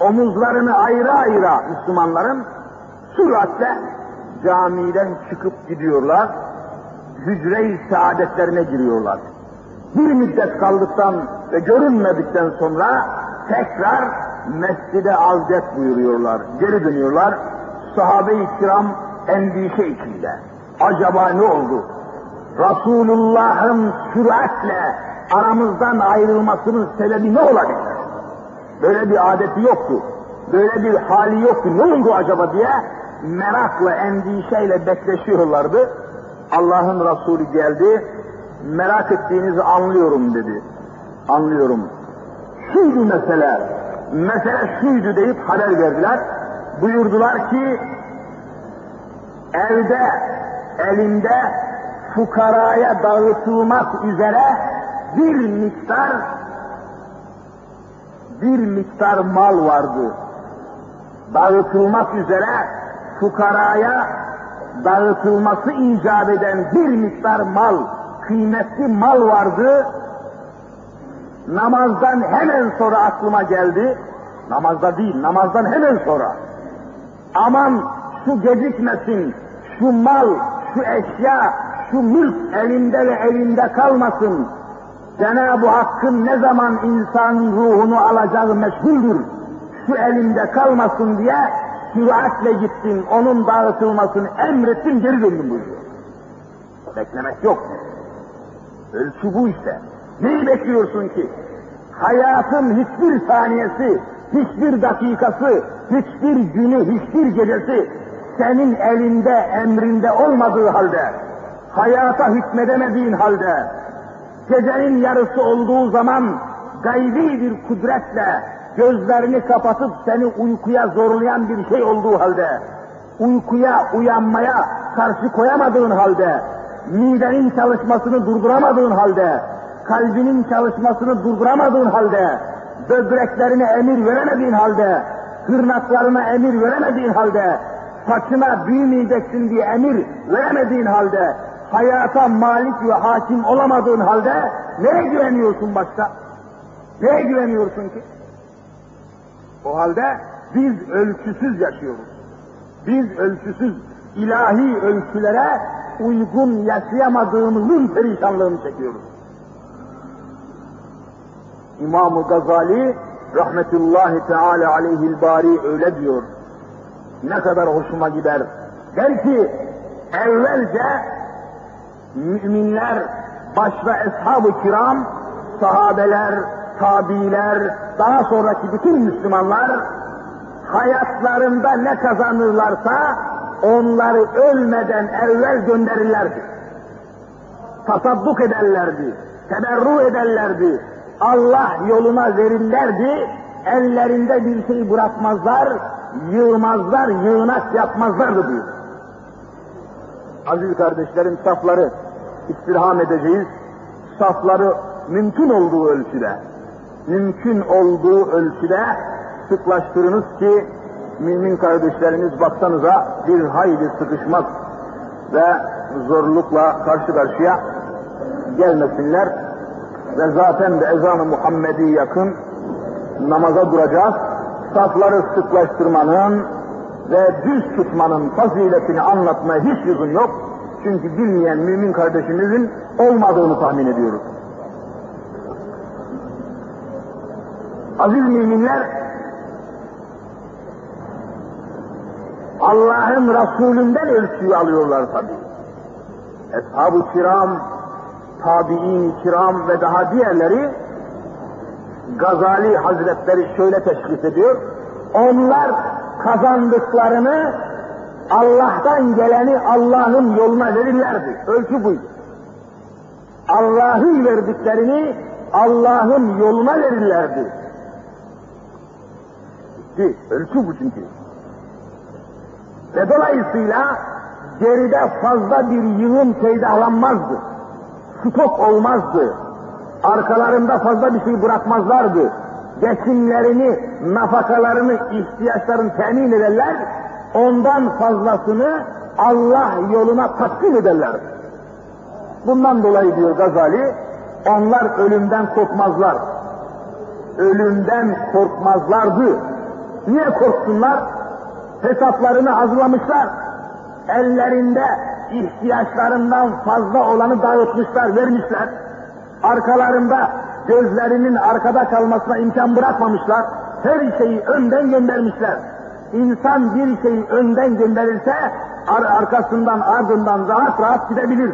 omuzlarını ayrı ayrı Müslümanların süratle camiden çıkıp gidiyorlar. Hücre-i saadetlerine giriyorlar. Bir müddet kaldıktan ve görünmedikten sonra tekrar mescide azdet buyuruyorlar. Geri dönüyorlar. Sahabe-i kiram endişe içinde. Acaba ne oldu? Resulullah'ın süratle aramızdan ayrılmasının sebebi ne olabilir? Böyle bir adeti yoktu. Böyle bir hali yoktu. Ne oldu acaba diye merakla, endişeyle bekleşiyorlardı. Allah'ın Resulü geldi. Merak ettiğinizi anlıyorum dedi. Anlıyorum. Şuydu mesele. Mesele şuydu deyip haber verdiler. Buyurdular ki evde, elinde fukaraya dağıtılmak üzere bir miktar bir miktar mal vardı. Dağıtılmak üzere fukaraya dağıtılması icap eden bir miktar mal, kıymetli mal vardı. Namazdan hemen sonra aklıma geldi. Namazda değil, namazdan hemen sonra. Aman şu gecikmesin, şu mal, şu eşya, şu mülk elinde ve elinde kalmasın. Cenab-ı Hakk'ın ne zaman insanın ruhunu alacağı meşguldür. Şu elinde kalmasın diye süratle gittin, onun dağıtılmasını emrettin, geri döndün buyuruyor. Beklemek yok. Ölçü bu işte. Neyi bekliyorsun ki? Hayatın hiçbir saniyesi, hiçbir dakikası, hiçbir günü, hiçbir gecesi senin elinde, emrinde olmadığı halde, hayata hükmedemediğin halde, gecenin yarısı olduğu zaman gaybi bir kudretle gözlerini kapatıp seni uykuya zorlayan bir şey olduğu halde, uykuya, uyanmaya karşı koyamadığın halde, midenin çalışmasını durduramadığın halde, kalbinin çalışmasını durduramadığın halde, böbreklerine emir veremediğin halde, tırnaklarına emir veremediğin halde, saçına büyümeyeceksin diye emir veremediğin halde, hayata malik ve hakim olamadığın halde nereye güveniyorsun başka? Neye güveniyorsun ki? O halde biz ölçüsüz yaşıyoruz. Biz ölçüsüz ilahi ölçülere uygun yaşayamadığımızın perişanlığını çekiyoruz. İmam-ı Gazali rahmetullahi teala aleyhil bari öyle diyor. Ne kadar hoşuma gider. Der ki evvelce müminler başta eshab-ı kiram, sahabeler, tabiler, daha sonraki bütün Müslümanlar hayatlarında ne kazanırlarsa onları ölmeden evvel gönderirlerdi. Tasadduk ederlerdi, teberru ederlerdi, Allah yoluna verirlerdi, ellerinde bir şey bırakmazlar, yığmazlar, yığınak yapmazlardı diyor. Aziz kardeşlerim safları istirham edeceğiz. Safları mümkün olduğu ölçüde, mümkün olduğu ölçüde sıklaştırınız ki mümin kardeşlerimiz baksanıza bir hayli sıkışmak ve zorlukla karşı karşıya gelmesinler. ve zaten de ezan-ı Muhammedi yakın namaza duracağız. Safları sıklaştırmanın ve düz tutmanın faziletini anlatmaya hiç lüzum yok. Çünkü bilmeyen mümin kardeşimizin olmadığını tahmin ediyoruz. Aziz müminler, Allah'ın Resulünden ölçüyü alıyorlar tabi. Eshab-ı kiram, tabi'in kiram ve daha diğerleri Gazali Hazretleri şöyle teşrif ediyor. Onlar kazandıklarını Allah'tan geleni Allah'ın yoluna verirlerdi. Ölçü buydu. Allah'ın verdiklerini Allah'ın yoluna verirlerdi. Bitti. Ölçü bu çünkü. Ve dolayısıyla geride fazla bir yığın peydahlanmazdı. Stok olmazdı. Arkalarında fazla bir şey bırakmazlardı. Geçimlerini, nafakalarını, ihtiyaçlarını temin ederler. Ondan fazlasını Allah yoluna takdim ederler. Bundan dolayı diyor Gazali, onlar ölümden korkmazlar. Ölümden korkmazlardı. Niye korksunlar? Hesaplarını hazırlamışlar. Ellerinde ihtiyaçlarından fazla olanı dağıtmışlar, vermişler. Arkalarında gözlerinin arkada kalmasına imkan bırakmamışlar. Her şeyi önden göndermişler. İnsan bir şeyi önden gönderirse ar arkasından ardından rahat rahat gidebilir.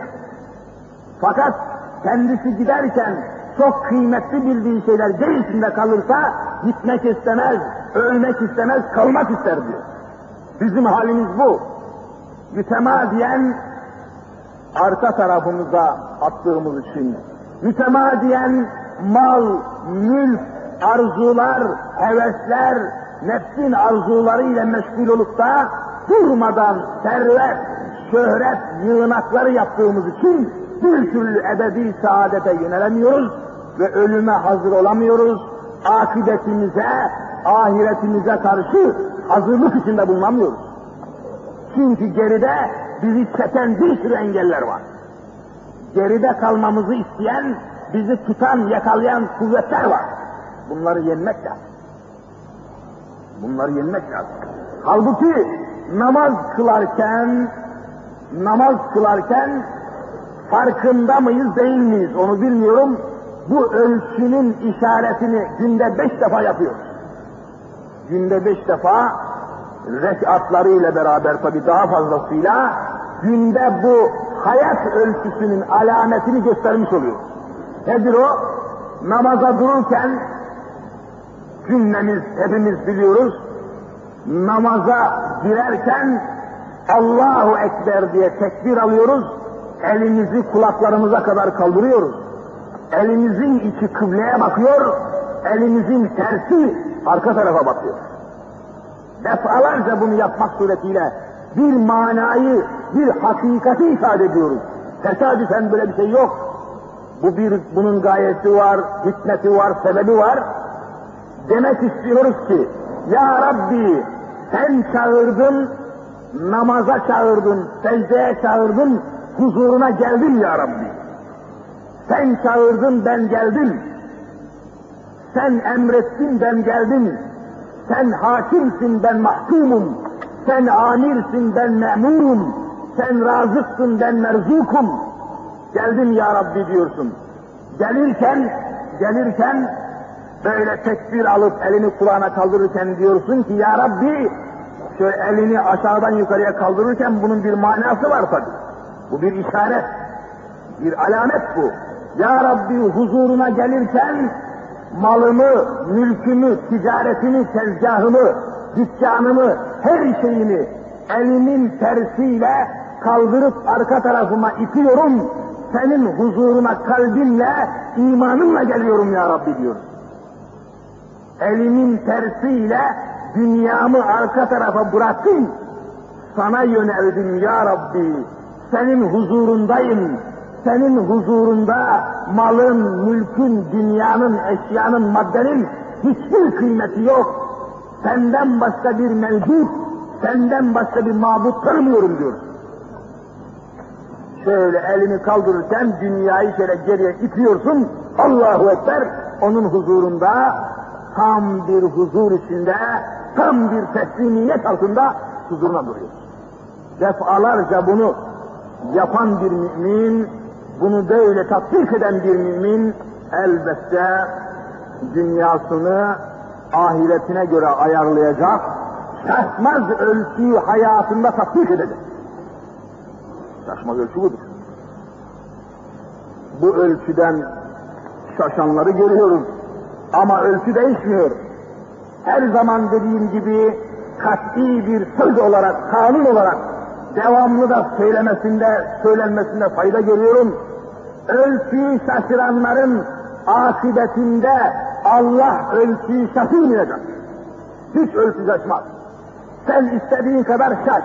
Fakat kendisi giderken çok kıymetli bildiği şeyler gerisinde kalırsa gitmek istemez, ölmek istemez, kalmak ister diyor. Bizim halimiz bu. Mütemadiyen arka tarafımıza attığımız için, mütemadiyen mal, mülk, arzular, hevesler, nefsin arzuları ile meşgul olup da durmadan servet, şöhret yığınakları yaptığımız için bir türlü ebedi saadete yönelemiyoruz ve ölüme hazır olamıyoruz. Akibetimize, ahiretimize karşı hazırlık içinde bulunamıyoruz. Çünkü geride bizi çeken bir sürü engeller var. Geride kalmamızı isteyen, bizi tutan, yakalayan kuvvetler var. Bunları yenmek lazım. Bunları yenmek lazım. Halbuki namaz kılarken, namaz kılarken farkında mıyız değil miyiz onu bilmiyorum. Bu ölçünün işaretini günde beş defa yapıyoruz. Günde beş defa rekatlarıyla beraber tabi daha fazlasıyla günde bu hayat ölçüsünün alametini göstermiş oluyor. Nedir o? Namaza dururken cümlemiz hepimiz biliyoruz. Namaza girerken Allahu Ekber diye tekbir alıyoruz. Elimizi kulaklarımıza kadar kaldırıyoruz. Elimizin içi kıbleye bakıyor, elimizin tersi arka tarafa bakıyor. Defalarca bunu yapmak suretiyle bir manayı, bir hakikati ifade ediyoruz. Tesadüfen böyle bir şey yok. Bu bir, bunun gayesi var, hikmeti var, sebebi var. Demek istiyoruz ki, Ya Rabbi sen çağırdın, namaza çağırdın, secdeye çağırdın, huzuruna geldim Ya Rabbi. Sen çağırdın ben geldim. Sen emrettin ben geldim. Sen hakimsin ben mahkumum. Sen amirsin ben memurum. Sen razıksın ben merzukum. Geldim ya Rabbi diyorsun. Gelirken, gelirken böyle tekbir alıp elini kulağına kaldırırken diyorsun ki ya Rabbi şöyle elini aşağıdan yukarıya kaldırırken bunun bir manası var tabi. Bu bir işaret, bir alamet bu. Ya Rabbi huzuruna gelirken malımı, mülkümü, ticaretimi, tezgahımı, dükkanımı, her şeyimi elimin tersiyle kaldırıp arka tarafıma itiyorum. Senin huzuruna kalbimle, imanımla geliyorum ya Rabbi diyor. Elimin tersiyle dünyamı arka tarafa bıraktım. Sana yöneldim ya Rabbi. Senin huzurundayım senin huzurunda malın, mülkün, dünyanın, eşyanın, maddenin hiçbir kıymeti yok. Senden başka bir mevcut, senden başka bir mabut tanımıyorum diyor. Şöyle elini kaldırırken dünyayı şöyle geriye itiyorsun, Allahu Ekber onun huzurunda tam bir huzur içinde, tam bir teslimiyet altında huzuruna duruyor. Defalarca bunu yapan bir mümin, bunu böyle tatbik eden bir mümin elbette dünyasını ahiretine göre ayarlayacak, şaşmaz ölçüyü hayatında tatbik edecek. Şaşmaz ölçü budur. Bu ölçüden şaşanları görüyoruz. Ama ölçü değişmiyor. Her zaman dediğim gibi kat'i bir söz olarak, kanun olarak devamlı da söylemesinde, söylenmesinde fayda görüyorum. Ölçüyü şaşıranların akıbetinde Allah ölçüyü şaşırmayacak. Hiç ölçü şaşmaz. Sen istediğin kadar şaş,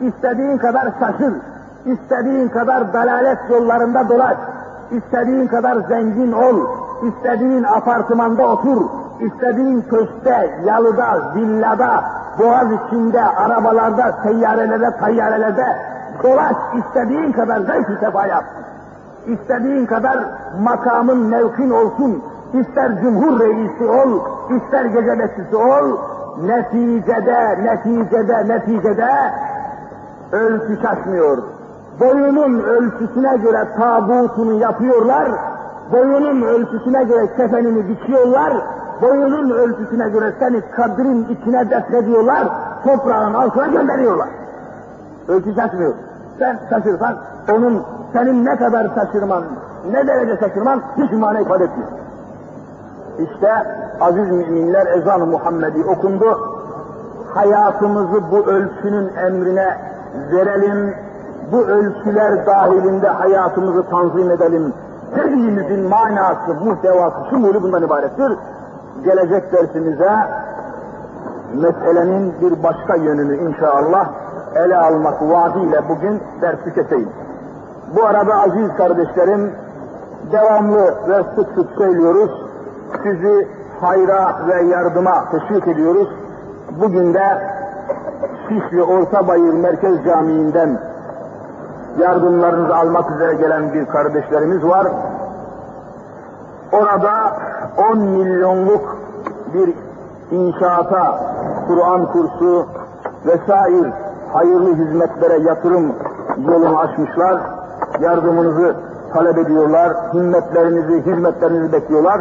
istediğin kadar şaşır, istediğin kadar dalalet yollarında dolaş, istediğin kadar zengin ol, istediğin apartmanda otur, istediğin köşkte, yalıda, villada, boğaz içinde, arabalarda, seyyarelerde, tayyarelerde dolaş, istediğin kadar zevk-i sefa yap. İstediğin kadar makamın mevkin olsun, ister cumhur reisi ol, ister gece bekçisi ol, neticede, neticede, neticede ölçü şaşmıyor. Boyunun ölçüsüne göre tabutunu yapıyorlar, boyunun ölçüsüne göre kefenini biçiyorlar, boyunun ölçüsüne göre seni kadrin içine defnediyorlar, toprağın altına gönderiyorlar. Ölçü şaşmıyor. Sen şaşırsan onun senin ne kadar şaşırman, ne derece şaşırman hiç mana ifade etmiyor. İşte aziz müminler ezan-ı Muhammedi okundu. Hayatımızı bu ölçünün emrine verelim. Bu ölçüler dahilinde hayatımızı tanzim edelim. Dediğimizin manası, muhtevası, şumulu bundan ibarettir. Gelecek dersimize meselenin bir başka yönünü inşallah ele almak vaadiyle bugün dersi keseyim. Bu arada aziz kardeşlerim, devamlı ve sık sık söylüyoruz, sizi hayra ve yardıma teşvik ediyoruz. Bugün de Şişli Ortabayır Merkez Camii'nden yardımlarınızı almak üzere gelen bir kardeşlerimiz var. Orada 10 milyonluk bir inşaata, Kur'an kursu vesaire hayırlı hizmetlere yatırım yolunu açmışlar. Yardımınızı talep ediyorlar, himmetlerinizi, hizmetlerinizi bekliyorlar.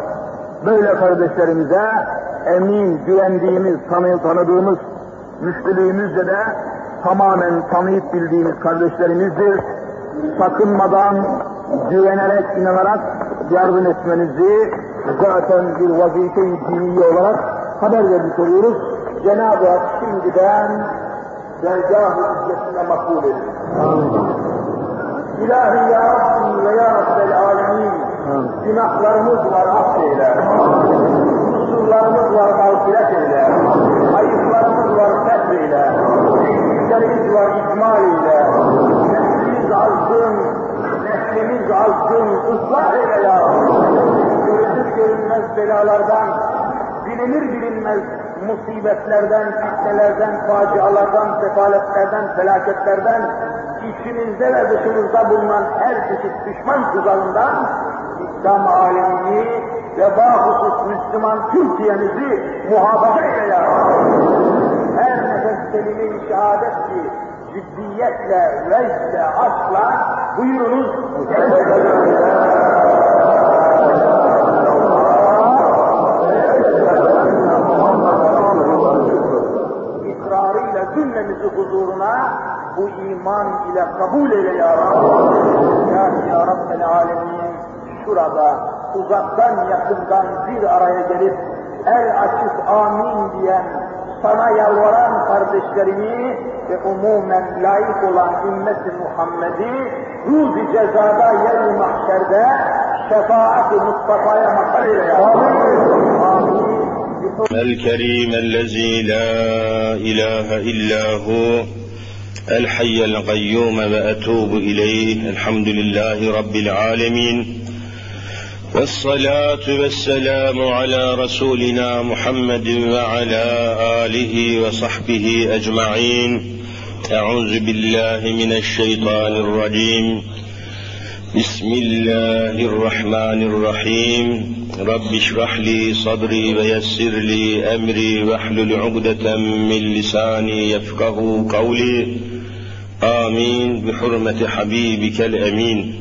Böyle kardeşlerimize emin, güvendiğimiz, tanı tanıdığımız, müştülüğümüzle de tamamen tanıyıp bildiğimiz kardeşlerimizdir. Sakınmadan, güvenerek, inanarak yardım etmenizi zaten bir vazife-i dini olarak haber vermiş oluyoruz. Cenab-ı Hak şimdiden dergâh-ı hüccetine makbul edin. İlahi ya Rabbi ve ya Rabbel alemin günahlarımız var affeyle. Kusurlarımız var mağfiret eyle. Ayıplarımız var. Eksiklerimiz var ikmal eyle. Nefsimiz azgın, nefsimiz azgın ıslah eyle ya Görünür görünmez belalardan, bilinir bilinmez musibetlerden, fitnelerden, facialardan, sefaletlerden, felaketlerden, içimizde ve dışımızda bulunan her çeşit düşman tuzağından İslam alemini ve bahusus Müslüman Türkiye'mizi muhafaza eyle ya kelime-i şehadet ki ciddiyetle, vecde, aşkla buyurunuz. İkrarıyla cümlemizi huzuruna bu iman ile kabul eyle ya Rabbi. Ya, ya Rabbel Alemin şurada uzaktan yakından bir araya gelip el açık amin diyen sana yalvaran kardeşlerimi ve umumen layık olan ümmet-i Muhammed'i ruzi cezada yer mahşerde şefaat-i Mustafa'ya mazhar eyle Rabbi. الكريم الذي لا إله إلا هو الحي القيوم وأتوب إليه الحمد لله رب العالمين والصلاة والسلام على رسولنا محمد وعلى آله وصحبه أجمعين. أعوذ بالله من الشيطان الرجيم. بسم الله الرحمن الرحيم. رب اشرح لي صدري ويسر لي أمري واحلل عقدة من لساني يفقه قولي. آمين. بحرمة حبيبك الأمين.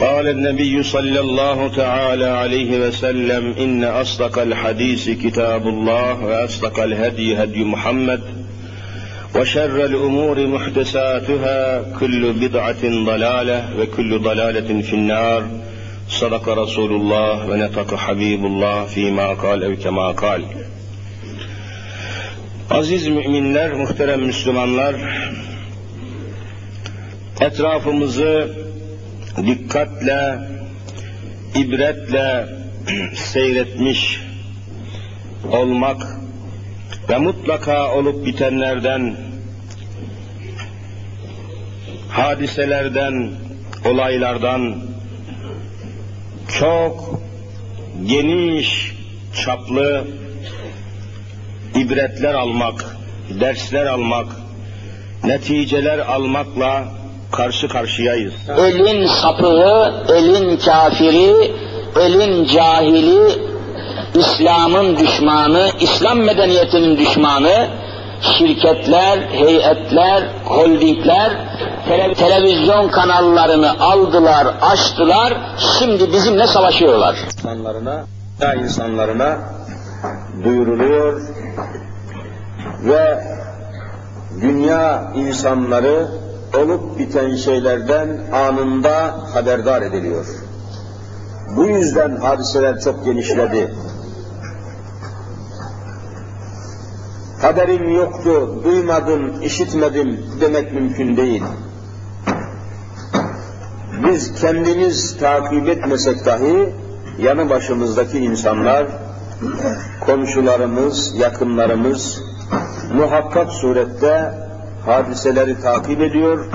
قال النبي صلى الله تعالى عليه وسلم إن أصدق الحديث كتاب الله وأصدق الهدي هدي محمد وشر الأمور محدثاتها كل بدعة ضلالة وكل ضلالة في النار. صدق رسول الله ونطق حبيب الله فيما قال أو كما قال. Aziz müminler, muhterem Müslümanlar, etrafımızı dikkatle, ibretle [CLEARS THROAT] seyretmiş olmak ve mutlaka olup bitenlerden, hadiselerden, olaylardan çok geniş çaplı ibretler almak, dersler almak, neticeler almakla karşı karşıyayız. Elin sapığı, elin kafiri, elin cahili, İslam'ın düşmanı, İslam medeniyetinin düşmanı, şirketler, heyetler, holdingler, tele televizyon kanallarını aldılar, açtılar, şimdi bizimle savaşıyorlar. İnsanlarına, ya insanlarına duyuruluyor ve dünya insanları olup biten şeylerden anında haberdar ediliyor. Bu yüzden hadiseler çok genişledi. haberim yoktu, duymadım, işitmedim demek mümkün değil. Biz kendimiz takip etmesek dahi yanı başımızdaki insanlar, komşularımız, yakınlarımız muhakkak surette hadiseleri takip ediyor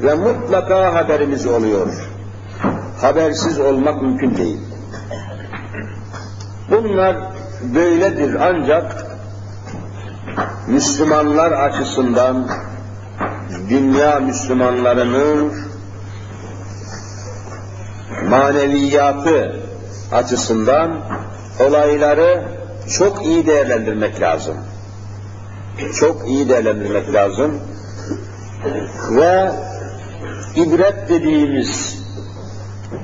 ve mutlaka haberimiz oluyor. Habersiz olmak mümkün değil. Bunlar böyledir ancak Müslümanlar açısından dünya Müslümanlarının maneviyatı açısından olayları çok iyi değerlendirmek lazım. Çok iyi değerlendirmek lazım Ve ibret dediğimiz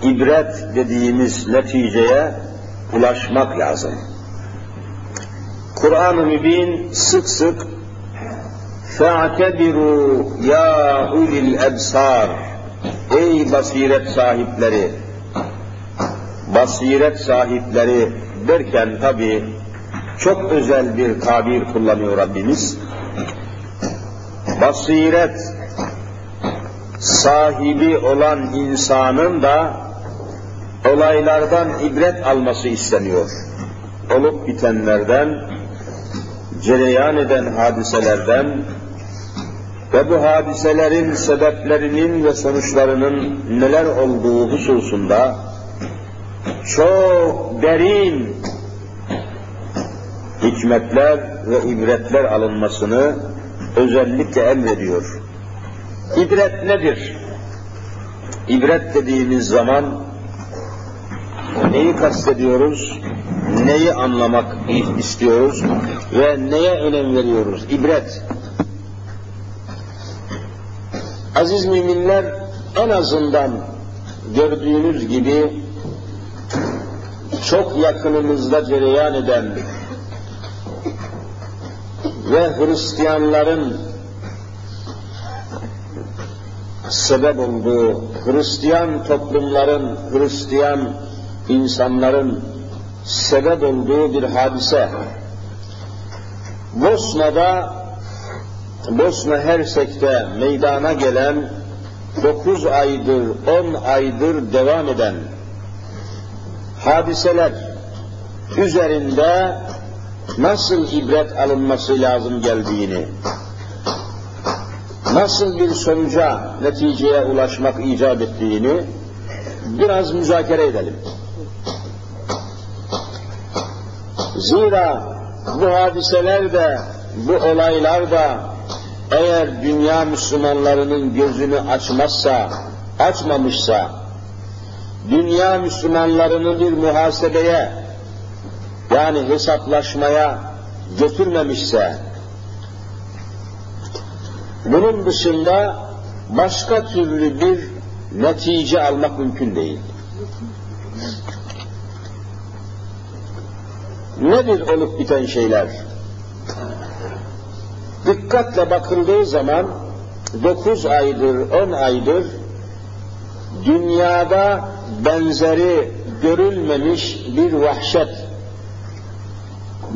ibret dediğimiz neticeye ulaşmak lazım. Kur'an-ı Mübin sık sık فَاَعْتَبِرُوا ya ulil ebsar Ey basiret sahipleri basiret sahipleri derken tabi çok özel bir tabir kullanıyor Rabbimiz. Basiret sahibi olan insanın da olaylardan ibret alması isteniyor. Olup bitenlerden cereyan eden hadiselerden ve bu hadiselerin sebeplerinin ve sonuçlarının neler olduğu hususunda çok derin hikmetler ve ibretler alınmasını özellikle emrediyor. İbret nedir? İbret dediğimiz zaman neyi kastediyoruz? neyi anlamak istiyoruz ve neye önem veriyoruz? İbret. Aziz müminler en azından gördüğünüz gibi çok yakınımızda cereyan eden ve Hristiyanların sebep olduğu, Hristiyan toplumların, Hristiyan insanların sebep olduğu bir hadise. Bosna'da, Bosna Hersek'te meydana gelen dokuz aydır, on aydır devam eden hadiseler üzerinde nasıl ibret alınması lazım geldiğini, nasıl bir sonuca, neticeye ulaşmak icap ettiğini biraz müzakere edelim. Zira bu hadiseler de, bu olaylar da eğer dünya Müslümanlarının gözünü açmazsa, açmamışsa, dünya Müslümanlarını bir muhasebeye, yani hesaplaşmaya götürmemişse, bunun dışında başka türlü bir netice almak mümkün değil. Nedir olup biten şeyler? Dikkatle bakıldığı zaman dokuz aydır, on aydır dünyada benzeri görülmemiş bir vahşet,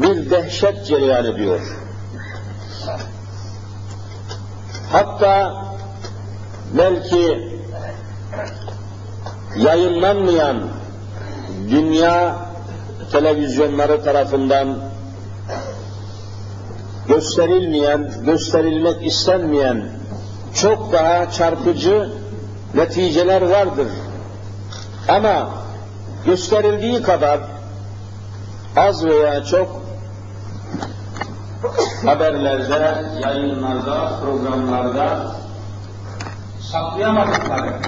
bir dehşet cereyan ediyor. Hatta belki yayınlanmayan dünya televizyonları tarafından gösterilmeyen, gösterilmek istenmeyen çok daha çarpıcı neticeler vardır. Ama gösterildiği kadar az veya çok haberlerde, yayınlarda, programlarda saklayamadıkları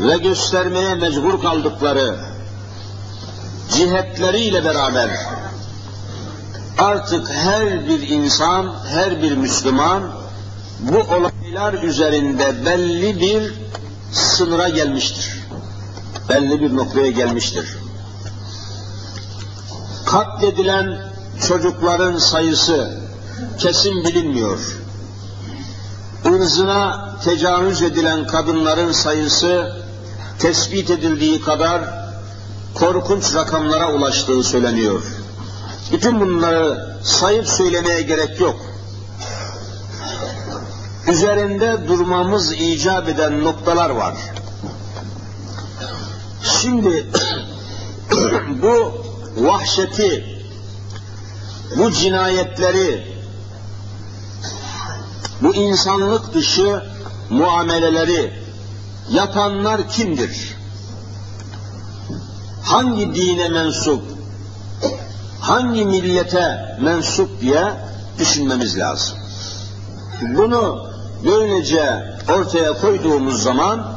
ve göstermeye mecbur kaldıkları cihetleriyle beraber artık her bir insan, her bir Müslüman bu olaylar üzerinde belli bir sınıra gelmiştir. Belli bir noktaya gelmiştir. Katledilen çocukların sayısı kesin bilinmiyor. Irzına tecavüz edilen kadınların sayısı tespit edildiği kadar korkunç rakamlara ulaştığı söyleniyor. Bütün bunları sayıp söylemeye gerek yok. Üzerinde durmamız icap eden noktalar var. Şimdi [COUGHS] bu vahşeti, bu cinayetleri, bu insanlık dışı muameleleri yapanlar kimdir? Hangi dine mensup, hangi millete mensup diye düşünmemiz lazım. Bunu böylece ortaya koyduğumuz zaman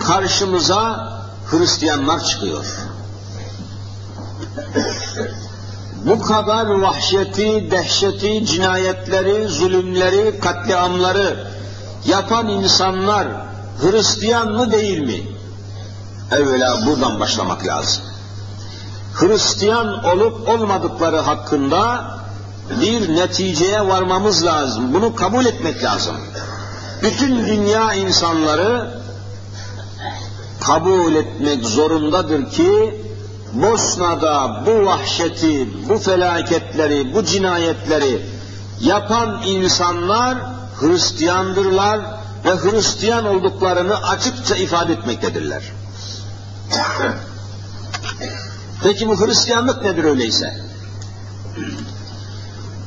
karşımıza Hristiyanlar çıkıyor. Bu kadar vahşeti, dehşeti, cinayetleri, zulümleri, katliamları yapan insanlar Hristiyan mı değil mi? Evvela buradan başlamak lazım. Hristiyan olup olmadıkları hakkında bir neticeye varmamız lazım. Bunu kabul etmek lazım. Bütün dünya insanları kabul etmek zorundadır ki Bosna'da bu vahşeti, bu felaketleri, bu cinayetleri yapan insanlar Hristiyandırlar ve Hristiyan olduklarını açıkça ifade etmektedirler. [COUGHS] Peki bu Hristiyanlık nedir öyleyse?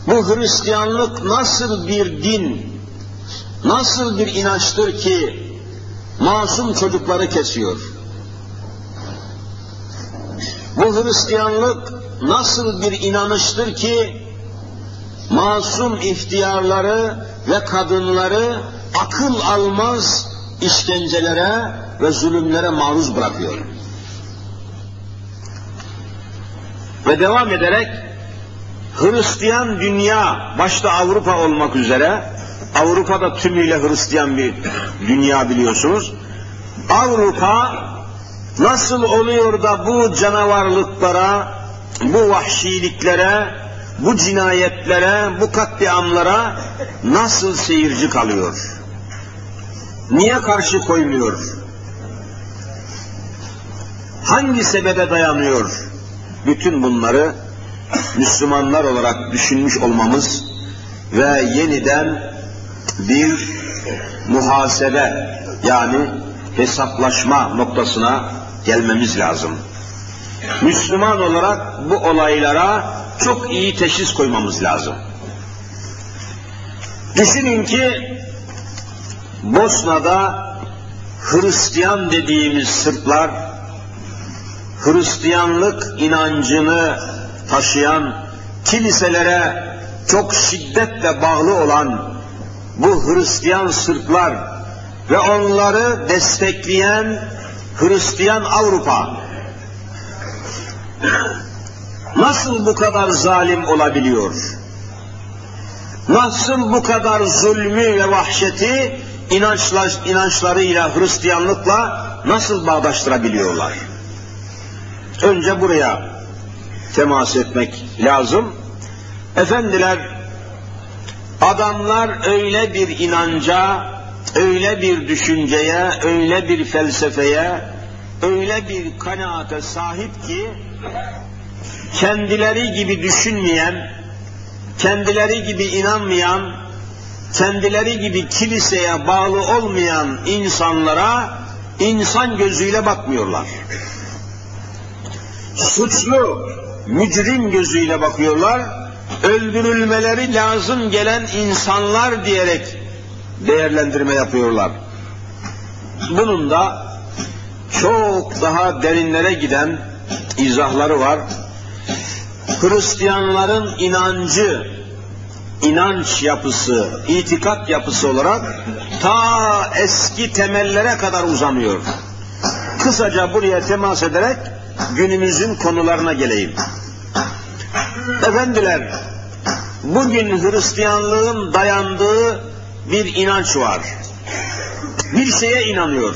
Bu Hristiyanlık nasıl bir din, nasıl bir inançtır ki masum çocukları kesiyor? Bu Hristiyanlık nasıl bir inanıştır ki masum ihtiyarları ve kadınları akıl almaz işkencelere ve zulümlere maruz bırakıyor. Ve devam ederek Hristiyan dünya, başta Avrupa olmak üzere, Avrupa'da tümüyle Hristiyan bir dünya biliyorsunuz. Avrupa nasıl oluyor da bu canavarlıklara, bu vahşiliklere, bu cinayetlere, bu katliamlara nasıl seyirci kalıyor? Niye karşı koymuyor? Hangi sebebe dayanıyor? Bütün bunları Müslümanlar olarak düşünmüş olmamız ve yeniden bir muhasebe yani hesaplaşma noktasına gelmemiz lazım. Müslüman olarak bu olaylara çok iyi teşhis koymamız lazım. Düşünün ki Bosna'da Hristiyan dediğimiz Sırplar, Hristiyanlık inancını taşıyan kiliselere çok şiddetle bağlı olan bu Hristiyan Sırplar ve onları destekleyen Hristiyan Avrupa nasıl bu kadar zalim olabiliyor? Nasıl bu kadar zulmü ve vahşeti inançlar, inançlarıyla, Hristiyanlıkla nasıl bağdaştırabiliyorlar? Önce buraya temas etmek lazım. Efendiler, adamlar öyle bir inanca, öyle bir düşünceye, öyle bir felsefeye, öyle bir kanaate sahip ki, kendileri gibi düşünmeyen, kendileri gibi inanmayan, kendileri gibi kiliseye bağlı olmayan insanlara insan gözüyle bakmıyorlar. Suçlu, mücrim gözüyle bakıyorlar, öldürülmeleri lazım gelen insanlar diyerek değerlendirme yapıyorlar. Bunun da çok daha derinlere giden izahları var. Hristiyanların inancı, inanç yapısı, itikat yapısı olarak ta eski temellere kadar uzanıyor. Kısaca buraya temas ederek günümüzün konularına geleyim. Efendiler, bugün Hristiyanlığın dayandığı bir inanç var. Bir şeye inanıyor.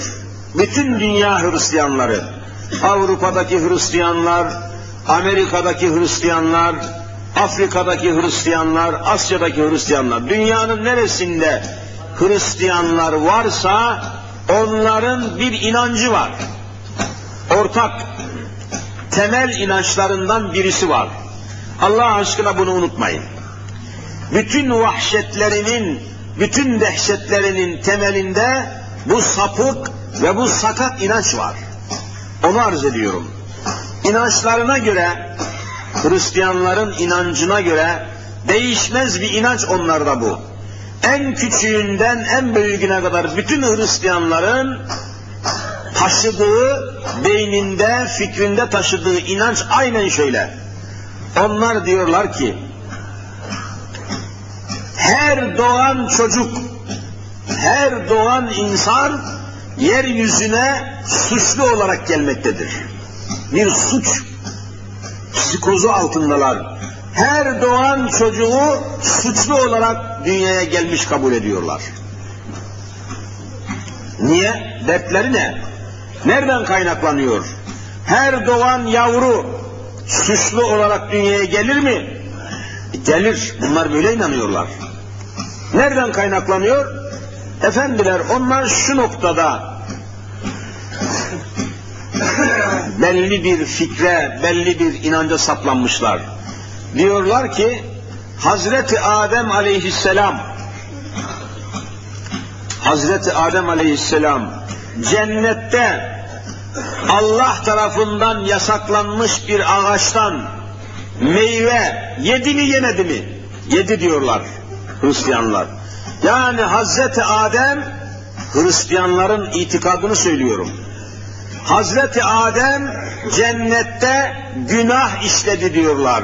Bütün dünya Hristiyanları, Avrupa'daki Hristiyanlar, Amerika'daki Hristiyanlar, Afrika'daki Hristiyanlar, Asya'daki Hristiyanlar, dünyanın neresinde Hristiyanlar varsa onların bir inancı var. Ortak, temel inançlarından birisi var. Allah aşkına bunu unutmayın. Bütün vahşetlerinin, bütün dehşetlerinin temelinde bu sapık ve bu sakat inanç var. Onu arz ediyorum. İnançlarına göre, Hristiyanların inancına göre değişmez bir inanç onlarda bu. En küçüğünden en büyüğüne kadar bütün Hristiyanların taşıdığı, beyninde, fikrinde taşıdığı inanç aynen şöyle. Onlar diyorlar ki, her doğan çocuk, her doğan insan yeryüzüne suçlu olarak gelmektedir. Bir suç psikozu altındalar. Her doğan çocuğu suçlu olarak dünyaya gelmiş kabul ediyorlar. Niye? Dertleri ne? Nereden kaynaklanıyor? Her doğan yavru suçlu olarak dünyaya gelir mi? Gelir. Bunlar böyle inanıyorlar. Nereden kaynaklanıyor? Efendiler onlar şu noktada belli bir fikre, belli bir inanca saplanmışlar. Diyorlar ki Hazreti Adem aleyhisselam Hazreti Adem aleyhisselam cennette Allah tarafından yasaklanmış bir ağaçtan meyve yedi mi yemedi mi? Yedi diyorlar Hristiyanlar. Yani Hazreti Adem Hristiyanların itikadını söylüyorum. Hazreti Adem cennette günah işledi diyorlar.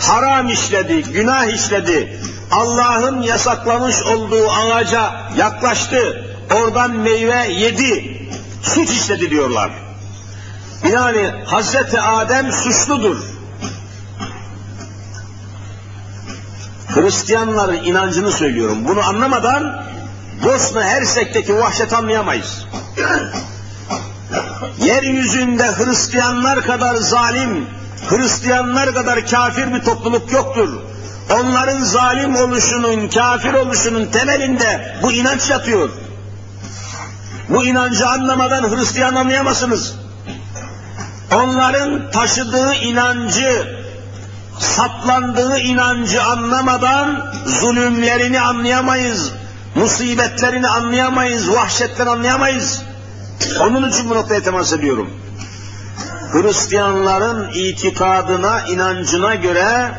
Haram işledi, günah işledi. Allah'ın yasaklamış olduğu ağaca yaklaştı. Oradan meyve yedi. Suç işledi diyorlar. Yani Hazreti Adem suçludur. Hristiyanların inancını söylüyorum. Bunu anlamadan Bosna Hersek'teki vahşet anlayamayız. Yeryüzünde Hristiyanlar kadar zalim, Hristiyanlar kadar kafir bir topluluk yoktur. Onların zalim oluşunun, kafir oluşunun temelinde bu inanç yatıyor. Bu inancı anlamadan Hristiyan anlayamazsınız. Onların taşıdığı inancı, saplandığı inancı anlamadan zulümlerini anlayamayız. musibetlerini anlayamayız, vahşetten anlayamayız. Onun için bu noktaya temas ediyorum. Hristiyanların itikadına, inancına göre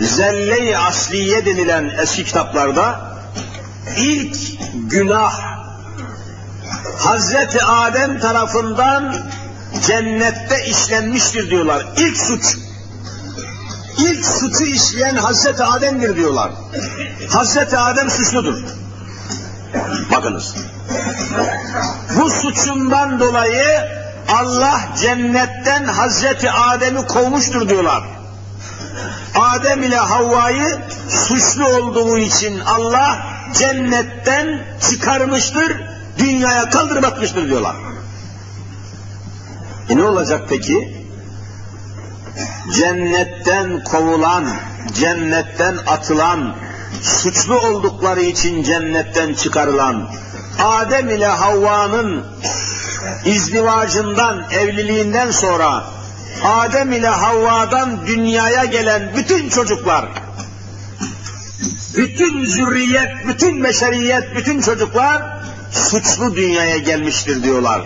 zelle-i asliye denilen eski kitaplarda ilk günah Hazreti Adem tarafından cennette işlenmiştir diyorlar. İlk suç. İlk suçu işleyen Hazreti Adem'dir diyorlar. Hazreti Adem suçludur. Bakınız. Bu suçundan dolayı Allah cennetten Hazreti Adem'i kovmuştur diyorlar. Adem ile Havva'yı suçlu olduğu için Allah cennetten çıkarmıştır, dünyaya kaldırıp atmıştır diyorlar. E ne olacak peki? Cennetten kovulan, cennetten atılan, suçlu oldukları için cennetten çıkarılan, Adem ile Havva'nın izdivacından, evliliğinden sonra Adem ile Havva'dan dünyaya gelen bütün çocuklar, bütün zürriyet, bütün beşeriyet, bütün çocuklar suçlu dünyaya gelmiştir diyorlar.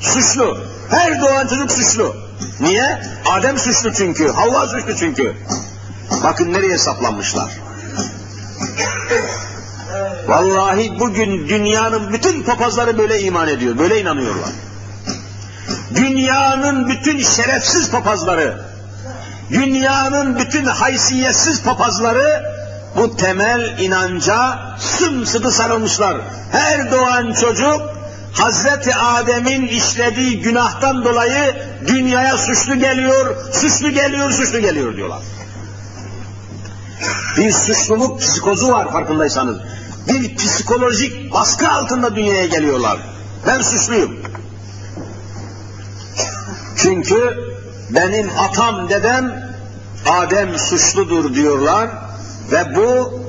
Suçlu. Her doğan çocuk suçlu. Niye? Adem suçlu çünkü, Havva suçlu çünkü. Bakın nereye saplanmışlar. Vallahi bugün dünyanın bütün papazları böyle iman ediyor, böyle inanıyorlar. Dünyanın bütün şerefsiz papazları, dünyanın bütün haysiyetsiz papazları bu temel inanca sımsıkı sarılmışlar. Her doğan çocuk Hazreti Adem'in işlediği günahtan dolayı dünyaya suçlu geliyor, suçlu geliyor, suçlu geliyor diyorlar. Bir suçluluk psikozu var farkındaysanız. Bir psikolojik baskı altında dünyaya geliyorlar. Ben suçluyum. Çünkü benim atam dedem Adem suçludur diyorlar ve bu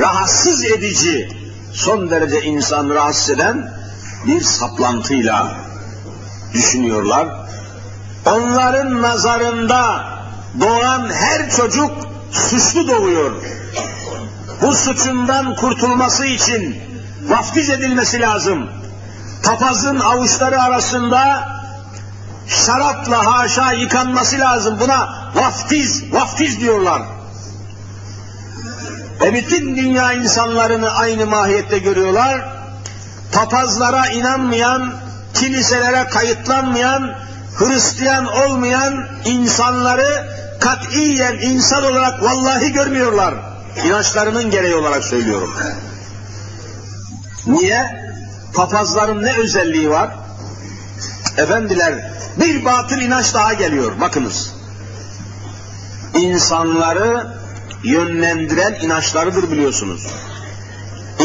rahatsız edici, son derece insan rahatsız eden bir saplantıyla düşünüyorlar. Onların nazarında doğan her çocuk suçlu doğuyor. Bu suçundan kurtulması için vaftiz edilmesi lazım. Papazın avuçları arasında şarapla haşa yıkanması lazım. Buna vaftiz, vaftiz diyorlar. Ve bütün dünya insanlarını aynı mahiyette görüyorlar. Papazlara inanmayan, kiliselere kayıtlanmayan, Hristiyan olmayan insanları katiyen insan olarak vallahi görmüyorlar. İnançlarının gereği olarak söylüyorum. Niye? Papazların ne özelliği var? Efendiler, bir batıl inanç daha geliyor. Bakınız. İnsanları yönlendiren inançlarıdır biliyorsunuz.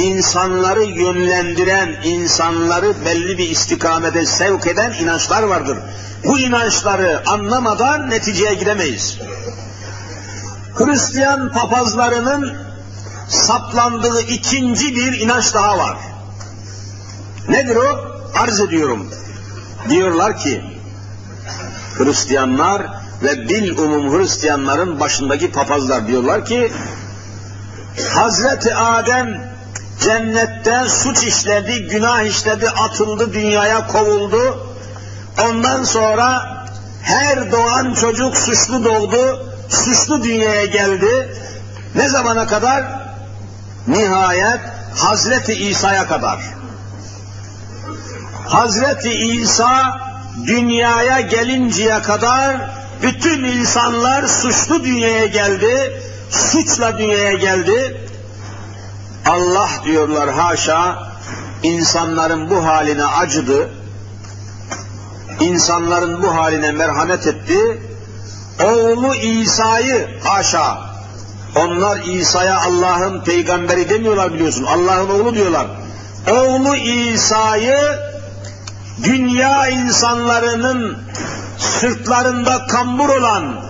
İnsanları yönlendiren, insanları belli bir istikamete sevk eden inançlar vardır. Bu inançları anlamadan neticeye gidemeyiz. Hristiyan papazlarının saplandığı ikinci bir inanç daha var. Nedir o? Arz ediyorum. Diyorlar ki, Hristiyanlar ve bil umum Hristiyanların başındaki papazlar diyorlar ki, Hazreti Adem cennette suç işledi, günah işledi, atıldı, dünyaya kovuldu. Ondan sonra her doğan çocuk suçlu doğdu, suçlu dünyaya geldi. Ne zamana kadar? Nihayet Hazreti İsa'ya kadar. Hazreti İsa dünyaya gelinceye kadar bütün insanlar suçlu dünyaya geldi, suçla dünyaya geldi. Allah diyorlar haşa insanların bu haline acıdı, insanların bu haline merhamet etti, oğlu İsa'yı haşa, onlar İsa'ya Allah'ın peygamberi demiyorlar biliyorsun, Allah'ın oğlu diyorlar. Oğlu İsa'yı dünya insanlarının sırtlarında kambur olan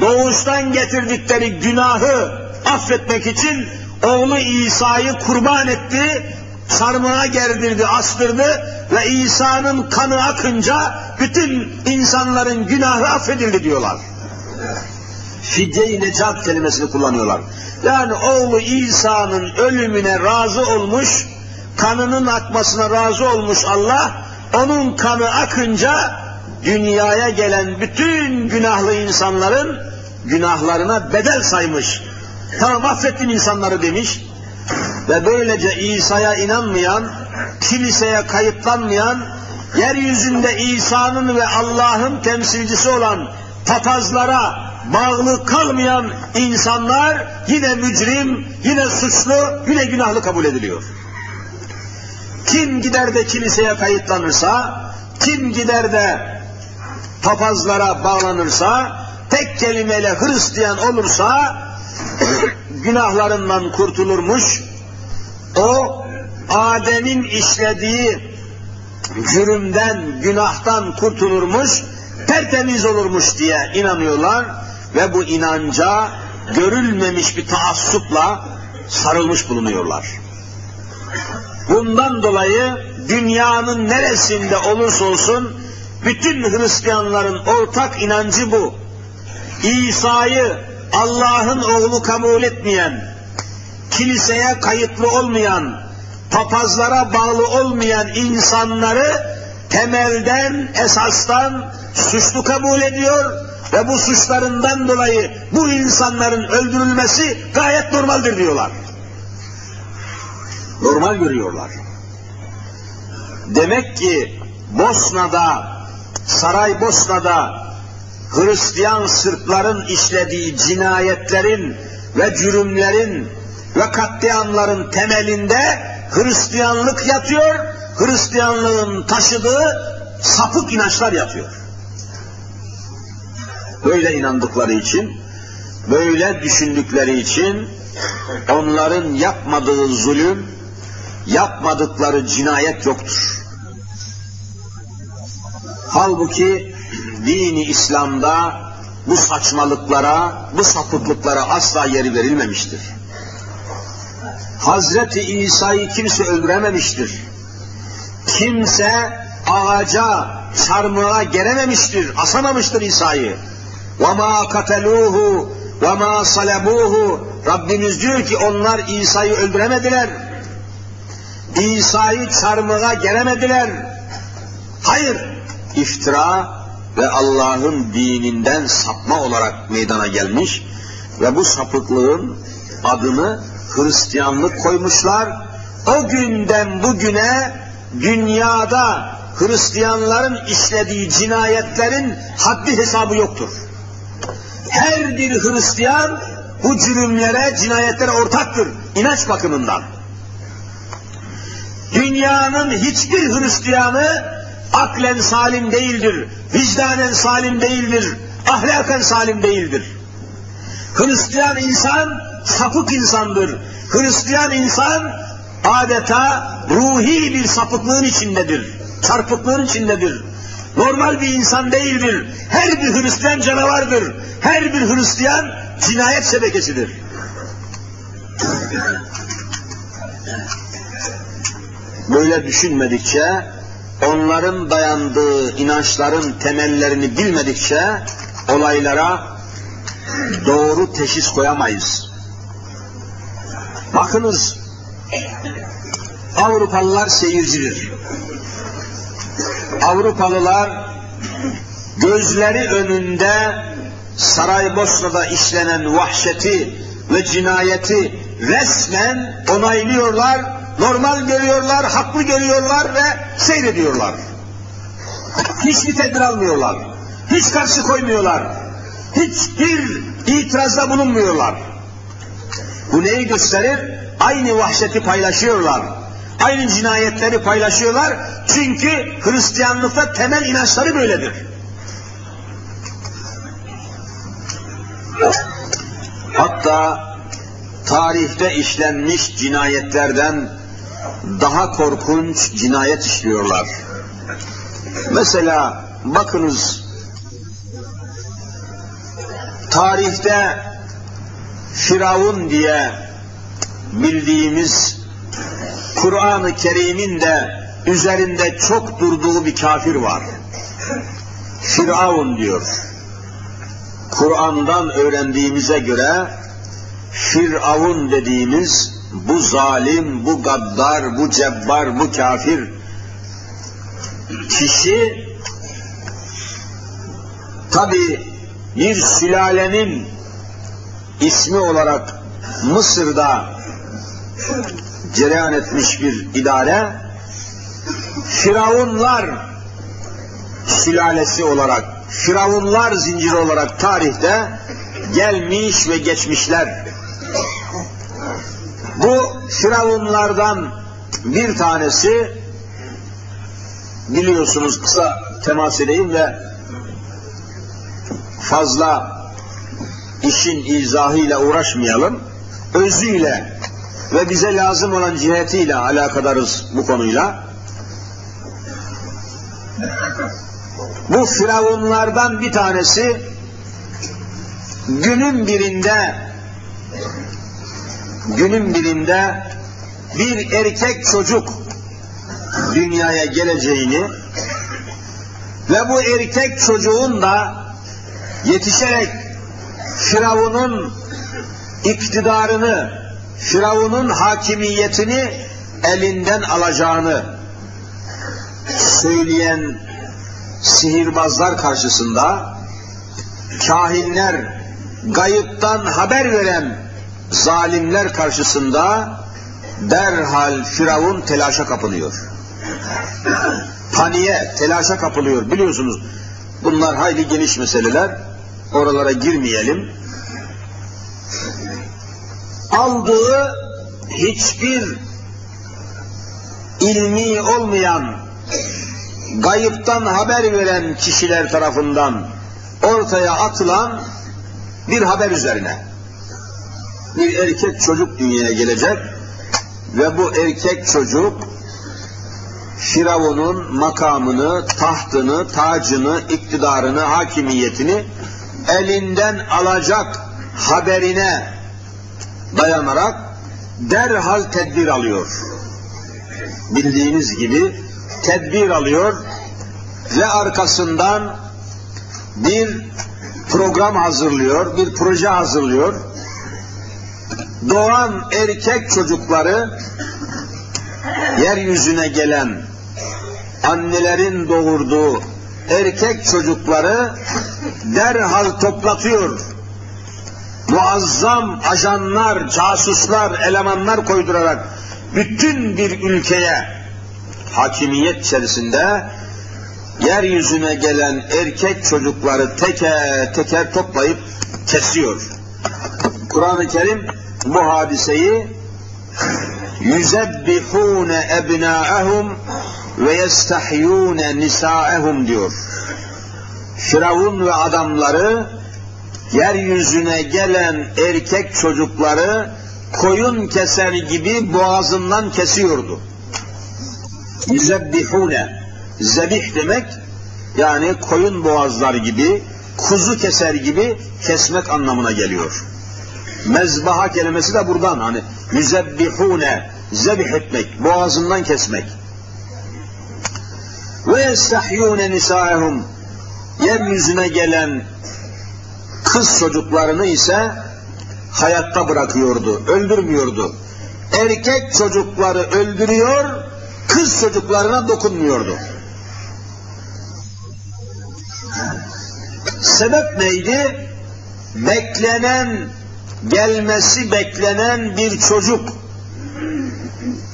doğuştan getirdikleri günahı affetmek için oğlu İsa'yı kurban etti, sarmağa gerdirdi, astırdı ve İsa'nın kanı akınca bütün insanların günahı affedildi diyorlar. fidye-i necat kelimesini kullanıyorlar. Yani oğlu İsa'nın ölümüne razı olmuş, kanının akmasına razı olmuş Allah, onun kanı akınca dünyaya gelen bütün günahlı insanların günahlarına bedel saymış. Tamam affettim insanları demiş ve böylece İsa'ya inanmayan, kiliseye kayıtlanmayan, yeryüzünde İsa'nın ve Allah'ın temsilcisi olan papazlara bağlı kalmayan insanlar yine mücrim, yine suçlu, yine günahlı kabul ediliyor. Kim gider de kiliseye kayıtlanırsa, kim gider de papazlara bağlanırsa, tek kelimeyle Hristiyan olursa, günahlarından kurtulurmuş, o Adem'in işlediği cürümden, günahtan kurtulurmuş, tertemiz olurmuş diye inanıyorlar ve bu inanca görülmemiş bir taassupla sarılmış bulunuyorlar. Bundan dolayı dünyanın neresinde olursa olsun bütün Hristiyanların ortak inancı bu. İsa'yı Allah'ın oğlu kabul etmeyen, kiliseye kayıtlı olmayan, papazlara bağlı olmayan insanları temelden, esastan suçlu kabul ediyor ve bu suçlarından dolayı bu insanların öldürülmesi gayet normaldir diyorlar. Normal görüyorlar. Demek ki Bosna'da, Saraybosna'da Hristiyan Sırpların işlediği cinayetlerin ve cürümlerin ve katliamların temelinde Hristiyanlık yatıyor, Hristiyanlığın taşıdığı sapık inançlar yatıyor. Böyle inandıkları için, böyle düşündükleri için onların yapmadığı zulüm, yapmadıkları cinayet yoktur. Halbuki dini İslam'da bu saçmalıklara, bu sapıklıklara asla yeri verilmemiştir. Hazreti İsa'yı kimse öldürememiştir. Kimse ağaca, çarmıha gerememiştir, asamamıştır İsa'yı. وَمَا قَتَلُوهُ وَمَا صَلَبُوهُ Rabbimiz diyor ki onlar İsa'yı öldüremediler. İsa'yı çarmıha geremediler. Hayır, iftira ve Allah'ın dininden sapma olarak meydana gelmiş ve bu sapıklığın adını Hristiyanlık koymuşlar. O günden bugüne dünyada Hristiyanların işlediği cinayetlerin haddi hesabı yoktur. Her bir Hristiyan bu cürümlere, cinayetlere ortaktır inanç bakımından. Dünyanın hiçbir Hristiyanı aklen salim değildir, vicdanen salim değildir, ahlaken salim değildir. Hristiyan insan sapık insandır. Hristiyan insan adeta ruhi bir sapıklığın içindedir. Çarpıklığın içindedir. Normal bir insan değildir. Her bir Hristiyan canavardır. Her bir Hristiyan cinayet şebekesidir. Böyle düşünmedikçe, onların dayandığı inançların temellerini bilmedikçe olaylara doğru teşhis koyamayız. Bakınız, Avrupalılar seyircidir. Avrupalılar gözleri önünde Saraybosna'da işlenen vahşeti ve cinayeti resmen onaylıyorlar, normal görüyorlar, haklı görüyorlar ve seyrediyorlar. Hiçbir tedbir almıyorlar. Hiç karşı koymuyorlar. Hiçbir itirazda bulunmuyorlar. Bu neyi gösterir? Aynı vahşeti paylaşıyorlar. Aynı cinayetleri paylaşıyorlar. Çünkü Hristiyanlıkta temel inançları böyledir. Hatta tarihte işlenmiş cinayetlerden daha korkunç cinayet işliyorlar. Mesela bakınız tarihte Firavun diye bildiğimiz Kur'an-ı Kerim'in de üzerinde çok durduğu bir kafir var. Firavun diyor. Kur'an'dan öğrendiğimize göre Firavun dediğimiz bu zalim, bu gaddar, bu cebbar, bu kafir kişi tabi bir sülalenin ismi olarak Mısır'da cereyan etmiş bir idare Firavunlar sülalesi olarak Firavunlar zinciri olarak tarihte gelmiş ve geçmişler. Bu Firavunlardan bir tanesi biliyorsunuz kısa temas edeyim ve fazla işin izahıyla uğraşmayalım. Özüyle ve bize lazım olan cihetiyle alakadarız bu konuyla. Bu firavunlardan bir tanesi günün birinde günün birinde bir erkek çocuk dünyaya geleceğini ve bu erkek çocuğun da yetişerek Firavun'un iktidarını, Firavun'un hakimiyetini elinden alacağını söyleyen sihirbazlar karşısında kahinler, gayıptan haber veren zalimler karşısında derhal Firavun telaşa kapılıyor. Paniğe, telaşa kapılıyor. Biliyorsunuz bunlar hayli geniş meseleler. Oralara girmeyelim. Aldığı hiçbir ilmi olmayan, gayıptan haber veren kişiler tarafından ortaya atılan bir haber üzerine bir erkek çocuk dünyaya gelecek ve bu erkek çocuk Firavun'un makamını, tahtını, tacını, iktidarını, hakimiyetini elinden alacak haberine dayanarak derhal tedbir alıyor. Bildiğiniz gibi tedbir alıyor ve arkasından bir program hazırlıyor, bir proje hazırlıyor. Doğan erkek çocukları yeryüzüne gelen annelerin doğurduğu erkek çocukları derhal toplatıyor. Muazzam ajanlar, casuslar, elemanlar koydurarak bütün bir ülkeye hakimiyet içerisinde yeryüzüne gelen erkek çocukları teker teker toplayıp kesiyor. Kur'an-ı Kerim bu hadiseyi yüzebbihune ebnâehum ve yestahyûne nisâehum diyor. Firavun ve adamları yeryüzüne gelen erkek çocukları koyun keser gibi boğazından kesiyordu. Yüzebbihune zebih demek yani koyun boğazlar gibi kuzu keser gibi kesmek anlamına geliyor. Mezbaha kelimesi de buradan hani yüzebbihune zebih etmek, boğazından kesmek. Ve yestahyûne nisâehum yeryüzüne gelen kız çocuklarını ise hayatta bırakıyordu, öldürmüyordu. Erkek çocukları öldürüyor, kız çocuklarına dokunmuyordu. Sebep neydi? Beklenen, gelmesi beklenen bir çocuk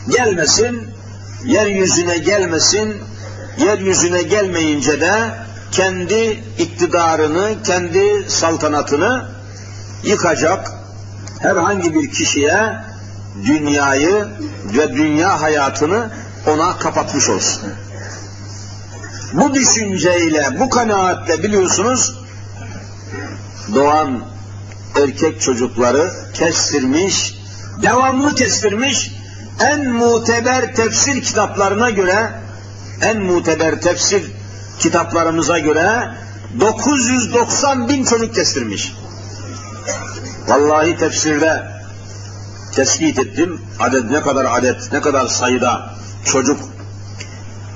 gelmesin, yeryüzüne gelmesin, yeryüzüne gelmeyince de kendi iktidarını, kendi saltanatını yıkacak herhangi bir kişiye dünyayı ve dünya hayatını ona kapatmış olsun. Bu düşünceyle, bu kanaatle biliyorsunuz doğan erkek çocukları kestirmiş, devamlı kestirmiş, en muteber tefsir kitaplarına göre, en muteber tefsir kitaplarımıza göre 990 bin çocuk kestirmiş. Vallahi tefsirde tespit ettim. Adet ne kadar adet, ne kadar sayıda çocuk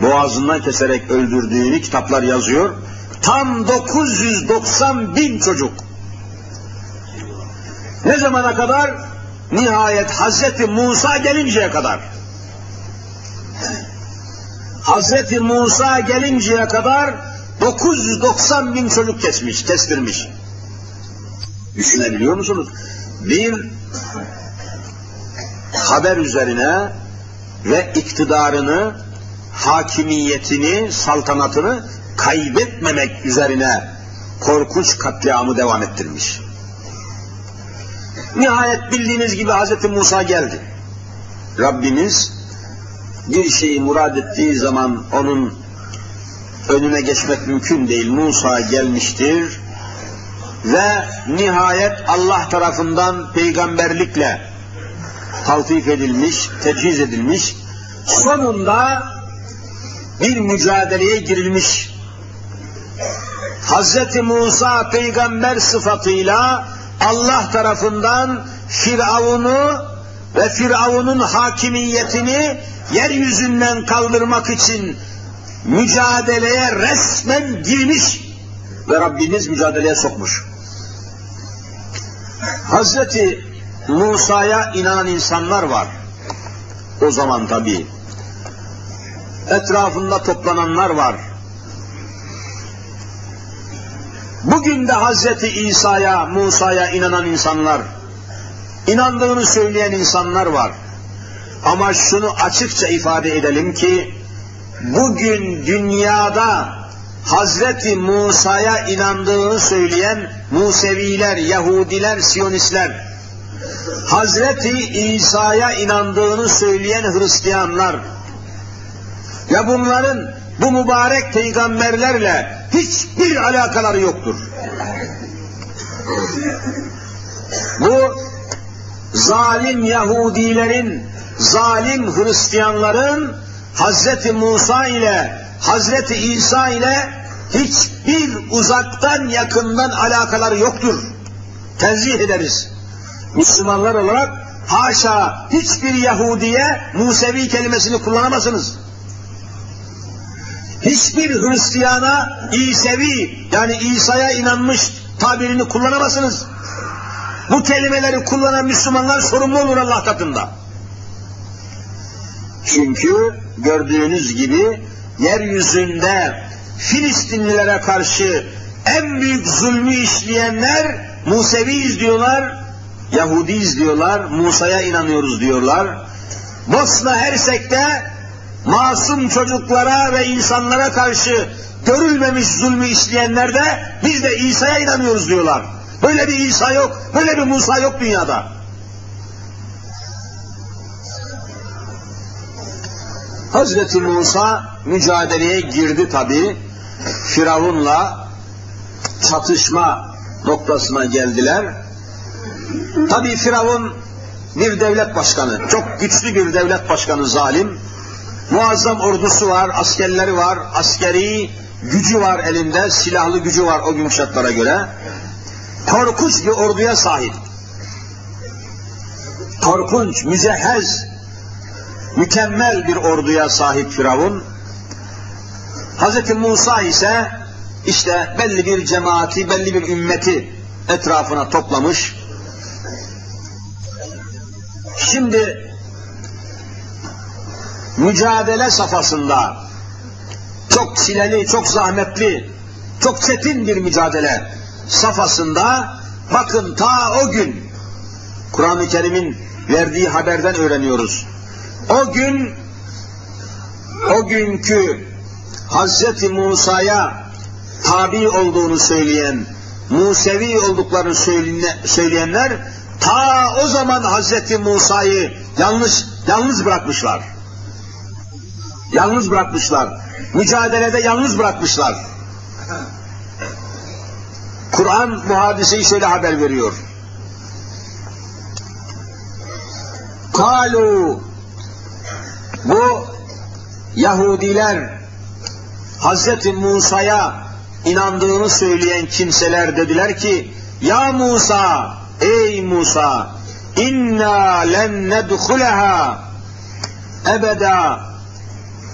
boğazından keserek öldürdüğünü kitaplar yazıyor. Tam 990 bin çocuk. Ne zamana kadar? Nihayet Hazreti Musa gelinceye kadar. Hazreti Musa gelinceye kadar 990 bin çocuk kesmiş, kestirmiş. Düşünebiliyor musunuz? Bir haber üzerine ve iktidarını, hakimiyetini, saltanatını kaybetmemek üzerine korkunç katliamı devam ettirmiş. Nihayet bildiğiniz gibi Hz. Musa geldi. Rabbimiz bir şeyi murad ettiği zaman onun önüne geçmek mümkün değil. Musa gelmiştir ve nihayet Allah tarafından peygamberlikle taltif edilmiş, teciz edilmiş. Sonunda bir mücadeleye girilmiş. Hz. Musa peygamber sıfatıyla Allah tarafından Firavun'u ve Firavun'un hakimiyetini yeryüzünden kaldırmak için mücadeleye resmen girmiş ve Rabbimiz mücadeleye sokmuş. Hazreti Musa'ya inanan insanlar var. O zaman tabi. Etrafında toplananlar var. Bugün de Hazreti İsa'ya, Musa'ya inanan insanlar, inandığını söyleyen insanlar var. Ama şunu açıkça ifade edelim ki, bugün dünyada Hazreti Musa'ya inandığını söyleyen Museviler, Yahudiler, Siyonistler, Hazreti İsa'ya inandığını söyleyen Hristiyanlar ve bunların bu mübarek peygamberlerle hiçbir alakaları yoktur. Bu zalim Yahudilerin, zalim Hristiyanların Hazreti Musa ile Hazreti İsa ile hiçbir uzaktan yakından alakaları yoktur. Tenzih ederiz. Müslümanlar olarak haşa hiçbir Yahudiye Musevi kelimesini kullanamazsınız. Hiçbir Hristiyana İsevi yani İsa'ya inanmış tabirini kullanamazsınız. Bu kelimeleri kullanan Müslümanlar sorumlu olur Allah katında. Çünkü gördüğünüz gibi yeryüzünde Filistinlilere karşı en büyük zulmü işleyenler Museviyiz diyorlar, Yahudiyiz diyorlar, Musa'ya inanıyoruz diyorlar. Bosna Hersek'te masum çocuklara ve insanlara karşı görülmemiş zulmü işleyenler de biz de İsa'ya inanıyoruz diyorlar. Böyle bir İsa yok, böyle bir Musa yok dünyada. Hazreti Musa mücadeleye girdi tabi. Firavun'la çatışma noktasına geldiler. Tabi Firavun bir devlet başkanı, çok güçlü bir devlet başkanı zalim. Muazzam ordusu var, askerleri var, askeri gücü var elinde, silahlı gücü var o gün şartlara göre. Korkunç bir orduya sahip. Korkunç, mücehhez, mükemmel bir orduya sahip Firavun. Hz. Musa ise işte belli bir cemaati, belli bir ümmeti etrafına toplamış. Şimdi mücadele safhasında çok çileli, çok zahmetli, çok çetin bir mücadele safhasında bakın ta o gün Kur'an-ı Kerim'in verdiği haberden öğreniyoruz. O gün o günkü Hazreti Musa'ya tabi olduğunu söyleyen, Musevi olduklarını söyleyenler ta o zaman Hazreti Musa'yı yanlış yalnız bırakmışlar. Yalnız bırakmışlar. Mücadelede yalnız bırakmışlar. Kur'an bu hadiseyi şöyle haber veriyor. Kalu bu Yahudiler Hazreti Musa'ya inandığını söyleyen kimseler dediler ki Ya Musa ey Musa inna len nedhuleha ebeda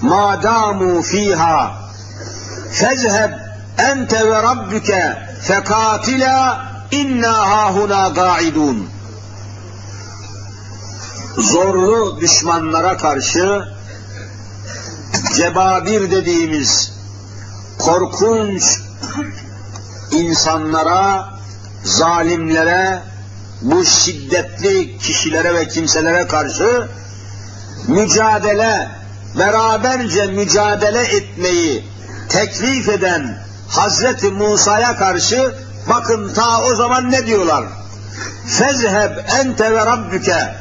ma damu fiha fezheb ente ve rabbuke fekatila inna hahuna ga'idun zorlu düşmanlara karşı cebabir dediğimiz korkunç insanlara, zalimlere, bu şiddetli kişilere ve kimselere karşı mücadele, beraberce mücadele etmeyi teklif eden Hazreti Musa'ya karşı bakın ta o zaman ne diyorlar? Fezheb ente ve rabbuke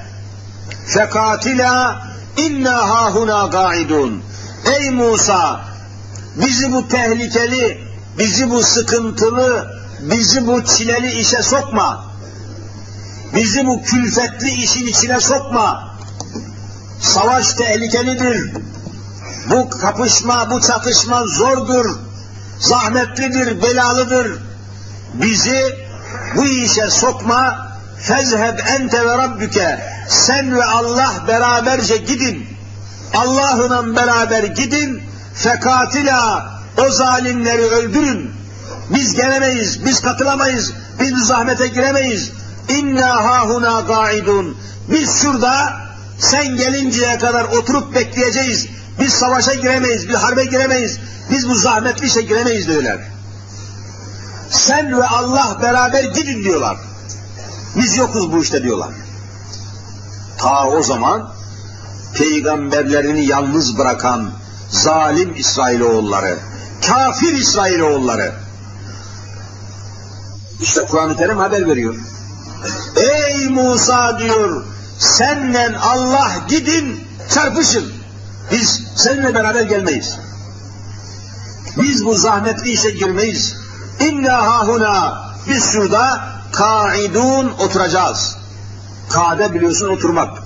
fekatila inna hahuna gaidun. Ey Musa bizi bu tehlikeli, bizi bu sıkıntılı, bizi bu çileli işe sokma. Bizi bu külfetli işin içine sokma. Savaş tehlikelidir. Bu kapışma, bu çatışma zordur, zahmetlidir, belalıdır. Bizi bu işe sokma. Fezheb ente ve rabbüke. Sen ve Allah beraberce gidin. Allah'la beraber gidin. Fekatila o zalimleri öldürün. Biz gelemeyiz, biz katılamayız, biz zahmete giremeyiz. İnna hahuna gaidun. Biz şurada sen gelinceye kadar oturup bekleyeceğiz. Biz savaşa giremeyiz, bir harbe giremeyiz. Biz bu zahmetli işe giremeyiz diyorlar. Sen ve Allah beraber gidin diyorlar. Biz yokuz bu işte diyorlar. Ta o zaman peygamberlerini yalnız bırakan zalim İsrailoğulları, kafir İsrailoğulları. İşte Kur'an-ı Kerim haber veriyor. Ey Musa diyor, senle Allah gidin çarpışın. Biz seninle beraber gelmeyiz. Biz bu zahmetli işe girmeyiz. İnna hahuna biz şurada kaidun oturacağız. Kade biliyorsun oturmak.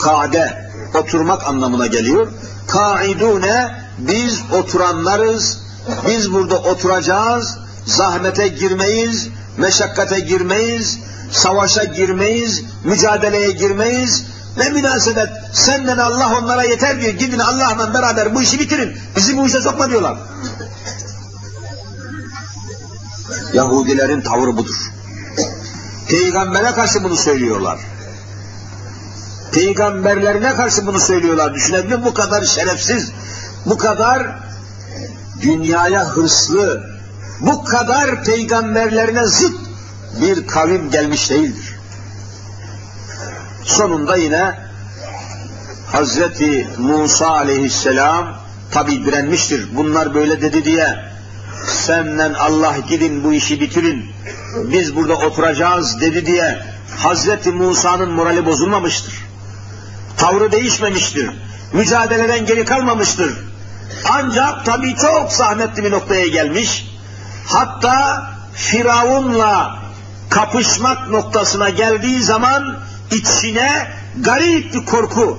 Kade oturmak anlamına geliyor. Kaidune biz oturanlarız. Biz burada oturacağız. Zahmete girmeyiz, meşakkate girmeyiz, savaşa girmeyiz, mücadeleye girmeyiz. Ne münasebet, senden Allah onlara yeter diyor. Gidin Allah'la beraber bu işi bitirin. Bizi bu işe sokma diyorlar. Yahudilerin tavrı budur. Peygambere karşı bunu söylüyorlar. Peygamberlerine karşı bunu söylüyorlar. Düşünebilir bu kadar şerefsiz, bu kadar dünyaya hırslı, bu kadar peygamberlerine zıt bir kavim gelmiş değildir. Sonunda yine Hazreti Musa aleyhisselam tabi direnmiştir. Bunlar böyle dedi diye senden Allah gidin bu işi bitirin biz burada oturacağız dedi diye Hazreti Musa'nın morali bozulmamıştır. Tavrı değişmemiştir. Mücadeleden geri kalmamıştır. Ancak tabi çok zahmetli bir noktaya gelmiş. Hatta Firavun'la kapışmak noktasına geldiği zaman içine garip bir korku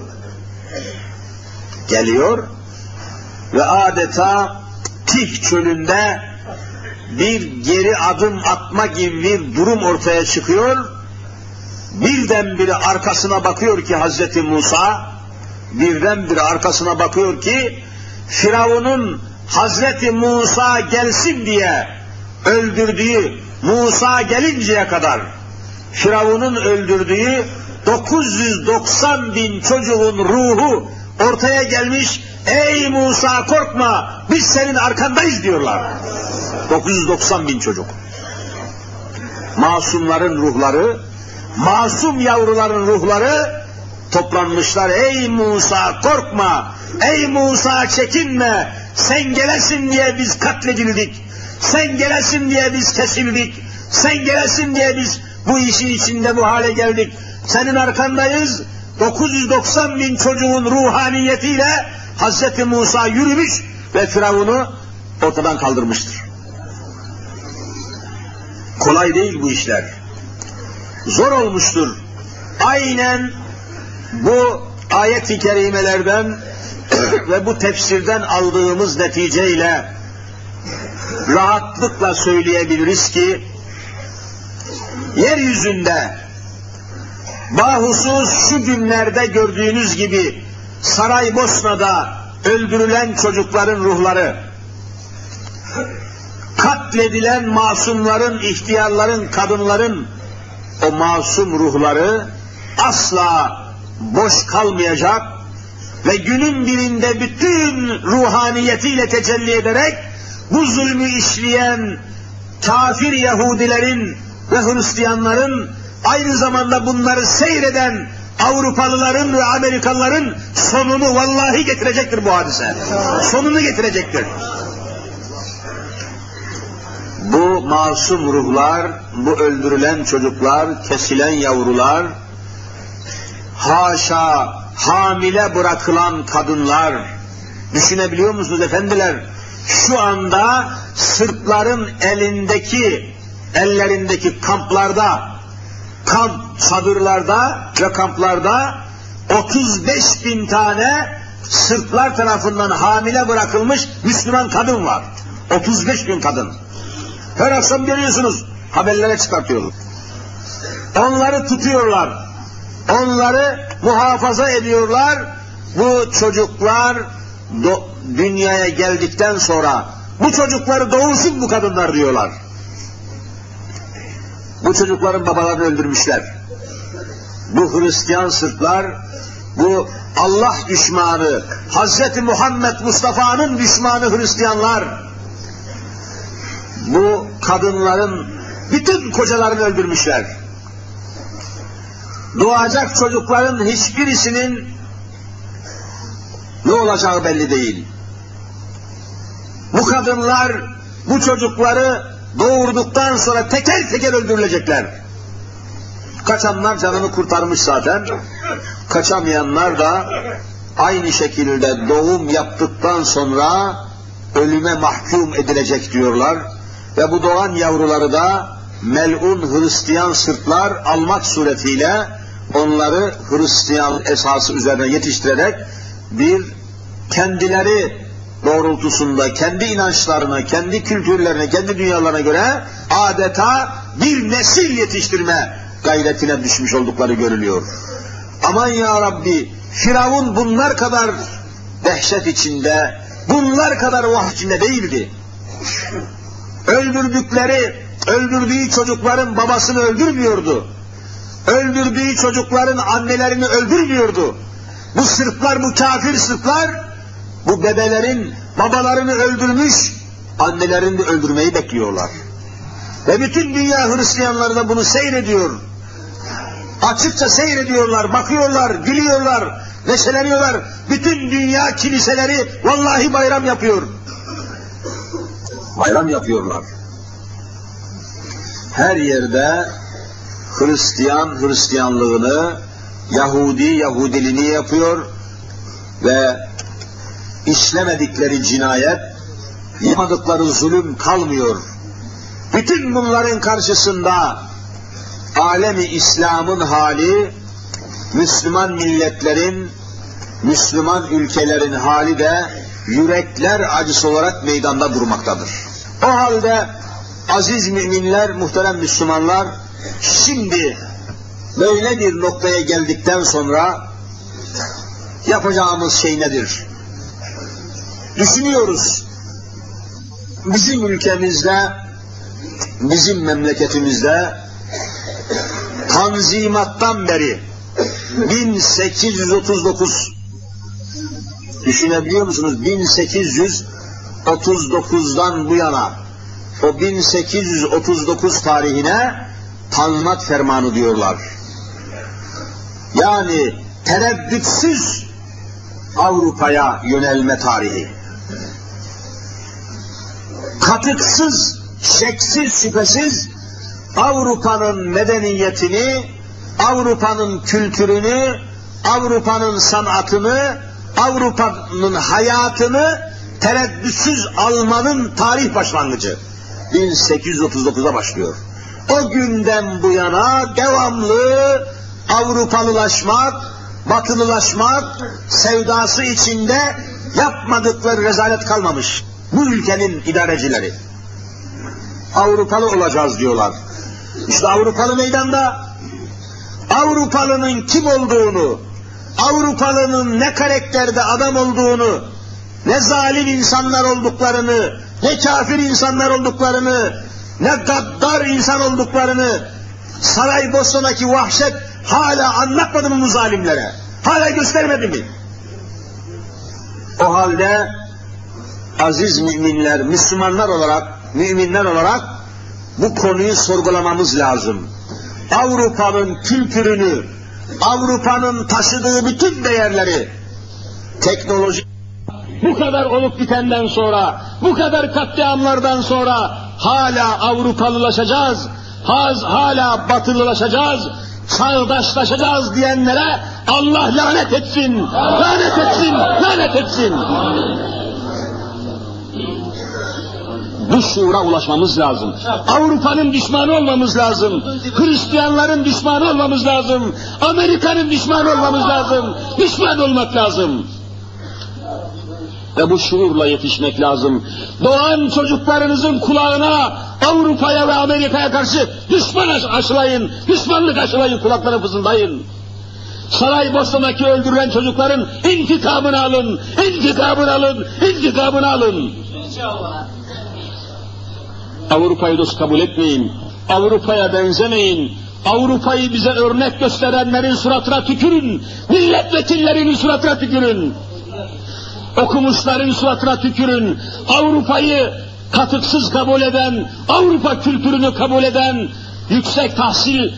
geliyor ve adeta Tih çölünde bir geri adım atma gibi bir durum ortaya çıkıyor. Birdenbire arkasına bakıyor ki Hazreti Musa, birdenbire arkasına bakıyor ki Firavun'un Hazreti Musa gelsin diye öldürdüğü Musa gelinceye kadar Firavun'un öldürdüğü 990 bin çocuğun ruhu ortaya gelmiş. Ey Musa korkma biz senin arkandayız diyorlar. 990 bin çocuk. Masumların ruhları, masum yavruların ruhları toplanmışlar. Ey Musa korkma, ey Musa çekinme, sen gelesin diye biz katledildik, sen gelesin diye biz kesildik, sen gelesin diye biz bu işin içinde bu hale geldik. Senin arkandayız, 990 bin çocuğun ruhaniyetiyle Hazreti Musa yürümüş ve Firavun'u ortadan kaldırmıştır. Kolay değil bu işler. Zor olmuştur. Aynen bu ayet-i kerimelerden [CLEARS THROAT] ve bu tefsirden aldığımız neticeyle rahatlıkla söyleyebiliriz ki yeryüzünde bahusus şu günlerde gördüğünüz gibi Saraybosna'da öldürülen çocukların ruhları katledilen masumların, ihtiyarların, kadınların o masum ruhları asla boş kalmayacak ve günün birinde bütün ruhaniyetiyle tecelli ederek bu zulmü işleyen kafir Yahudilerin ve Hristiyanların aynı zamanda bunları seyreden Avrupalıların ve Amerikalıların sonunu vallahi getirecektir bu hadise. Sonunu getirecektir. Bu masum ruhlar, bu öldürülen çocuklar, kesilen yavrular, haşa hamile bırakılan kadınlar, düşünebiliyor musunuz efendiler? Şu anda Sırpların elindeki, ellerindeki kamplarda, kamp çadırlarda ve kamplarda 35 bin tane Sırplar tarafından hamile bırakılmış Müslüman kadın var. 35 bin kadın. Her akşam görüyorsunuz, haberlere çıkartıyorlar. Onları tutuyorlar. Onları muhafaza ediyorlar. Bu çocuklar dünyaya geldikten sonra bu çocukları doğursun bu kadınlar diyorlar. Bu çocukların babalarını öldürmüşler. Bu Hristiyan Sırplar, bu Allah düşmanı, Hazreti Muhammed Mustafa'nın düşmanı Hristiyanlar, bu kadınların bütün kocalarını öldürmüşler. Doğacak çocukların hiçbirisinin ne olacağı belli değil. Bu kadınlar bu çocukları doğurduktan sonra teker teker öldürülecekler. Kaçanlar canını kurtarmış zaten. Kaçamayanlar da aynı şekilde doğum yaptıktan sonra ölüme mahkum edilecek diyorlar. Ve bu doğan yavruları da melun Hristiyan sırtlar almak suretiyle onları Hristiyan esası üzerine yetiştirerek bir kendileri doğrultusunda kendi inançlarına, kendi kültürlerine, kendi dünyalarına göre adeta bir nesil yetiştirme gayretine düşmüş oldukları görülüyor. Aman ya Rabbi, Firavun bunlar kadar dehşet içinde, bunlar kadar vah içinde değildi. Öldürdükleri, öldürdüğü çocukların babasını öldürmüyordu. Öldürdüğü çocukların annelerini öldürmüyordu. Bu Sırplar, bu kafir Sırplar, bu bebelerin babalarını öldürmüş, annelerini de öldürmeyi bekliyorlar. Ve bütün dünya Hristiyanları da bunu seyrediyor. Açıkça seyrediyorlar, bakıyorlar, gülüyorlar, neşeleniyorlar. Bütün dünya kiliseleri vallahi bayram yapıyor. Bayram yapıyorlar. Her yerde Hristiyan Hristiyanlığını, Yahudi Yahudiliğini yapıyor ve işlemedikleri cinayet, yapmadıkları zulüm kalmıyor. Bütün bunların karşısında alemi İslam'ın hali, Müslüman milletlerin, Müslüman ülkelerin hali de yürekler acısı olarak meydanda durmaktadır. O halde aziz müminler, muhterem Müslümanlar, şimdi böyle bir noktaya geldikten sonra yapacağımız şey nedir? Düşünüyoruz. Bizim ülkemizde, bizim memleketimizde Tanzimattan beri 1839 düşünebiliyor musunuz? 1839'dan bu yana o 1839 tarihine Tanzimat Fermanı diyorlar. Yani tereddütsüz Avrupa'ya yönelme tarihi. Katıksız, şeksiz, şüphesiz Avrupa'nın medeniyetini, Avrupa'nın kültürünü, Avrupa'nın sanatını, Avrupa'nın hayatını tereddütsüz almanın tarih başlangıcı. 1839'da başlıyor. O günden bu yana devamlı Avrupalılaşmak, batılılaşmak sevdası içinde yapmadıkları rezalet kalmamış. Bu ülkenin idarecileri. Avrupalı olacağız diyorlar. İşte Avrupalı meydanda Avrupalının kim olduğunu, Avrupalının ne karakterde adam olduğunu, ne zalim insanlar olduklarını, ne kafir insanlar olduklarını, ne gaddar insan olduklarını, Saraybosna'daki vahşet hala anlatmadı mı bu zalimlere? Hala göstermedi mi? O halde aziz müminler, Müslümanlar olarak, müminler olarak bu konuyu sorgulamamız lazım. Avrupa'nın kültürünü, Avrupa'nın taşıdığı bütün değerleri, teknoloji bu kadar olup bitenden sonra, bu kadar katliamlardan sonra hala Avrupalılaşacağız, haz, hala batılılaşacağız, çağdaşlaşacağız diyenlere Allah lanet etsin, lanet etsin, lanet etsin. Bu şuura ulaşmamız lazım. Avrupa'nın düşmanı olmamız lazım. Hristiyanların düşmanı olmamız lazım. Amerika'nın düşmanı olmamız lazım. Düşman olmak lazım. Ve bu şuurla yetişmek lazım. Doğan çocuklarınızın kulağına Avrupa'ya ve Amerika'ya karşı düşman aşılayın, düşmanlık aşılayın, kulaklarına fısıldayın. Saraybosna'daki öldürülen çocukların intikamını alın, intikamını alın, intikamını alın. Avrupa'yı dost kabul etmeyin, Avrupa'ya benzemeyin, Avrupa'yı bize örnek gösterenlerin suratına tükürün, milletvekillerinin suratına tükürün. Okumuşların suratına tükürün, Avrupa'yı katıksız kabul eden, Avrupa kültürünü kabul eden, yüksek tahsil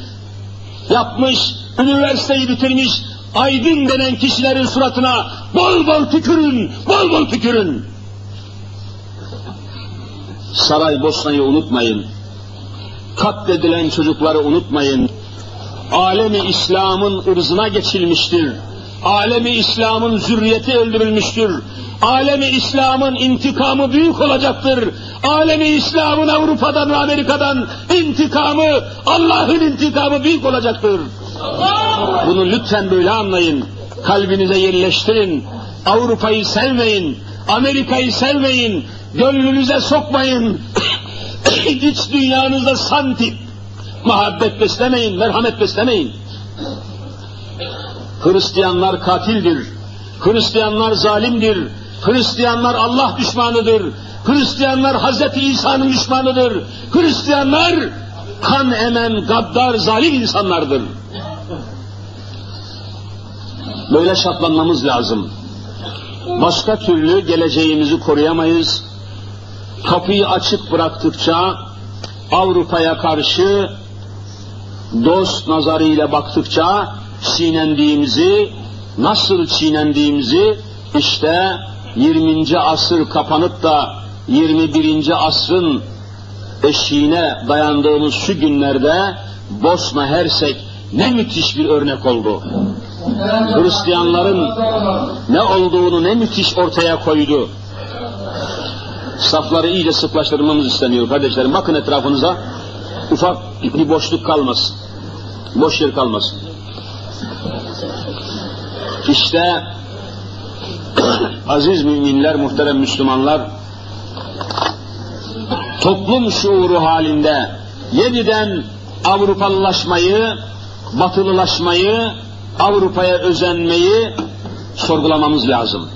yapmış, üniversiteyi bitirmiş, aydın denen kişilerin suratına bol bol tükürün, bol bol tükürün. Saraybosna'yı unutmayın. Katledilen çocukları unutmayın. Alemi İslam'ın ırzına geçilmiştir alemi İslam'ın zürriyeti öldürülmüştür. Alemi İslam'ın intikamı büyük olacaktır. Alemi İslam'ın Avrupa'dan ve Amerika'dan intikamı, Allah'ın intikamı büyük olacaktır. Bunu lütfen böyle anlayın. Kalbinize yerleştirin. Avrupa'yı sevmeyin. Amerika'yı sevmeyin. Gönlünüze sokmayın. [COUGHS] İç dünyanızda santip. Muhabbet beslemeyin, merhamet beslemeyin. Hristiyanlar katildir. Hristiyanlar zalimdir. Hristiyanlar Allah düşmanıdır. Hristiyanlar Hazreti İsa'nın düşmanıdır. Hristiyanlar kan emen, gaddar, zalim insanlardır. Böyle şartlanmamız lazım. Başka türlü geleceğimizi koruyamayız. Kapıyı açık bıraktıkça Avrupa'ya karşı dost nazarıyla baktıkça çiğnendiğimizi, nasıl çiğnendiğimizi işte 20. asır kapanıp da 21. asrın eşiğine dayandığımız şu günlerde Bosna Hersek ne müthiş bir örnek oldu. Hristiyanların ne olduğunu ne müthiş ortaya koydu. Safları iyice sıklaştırmamız isteniyor kardeşlerim. Bakın etrafınıza ufak bir boşluk kalmasın. Boş yer kalmasın. İşte [CLEARS THROAT] aziz müminler, muhterem Müslümanlar, toplum şuuru halinde yeniden Avrupalılaşmayı, batılılaşmayı, Avrupa'ya özenmeyi sorgulamamız lazım.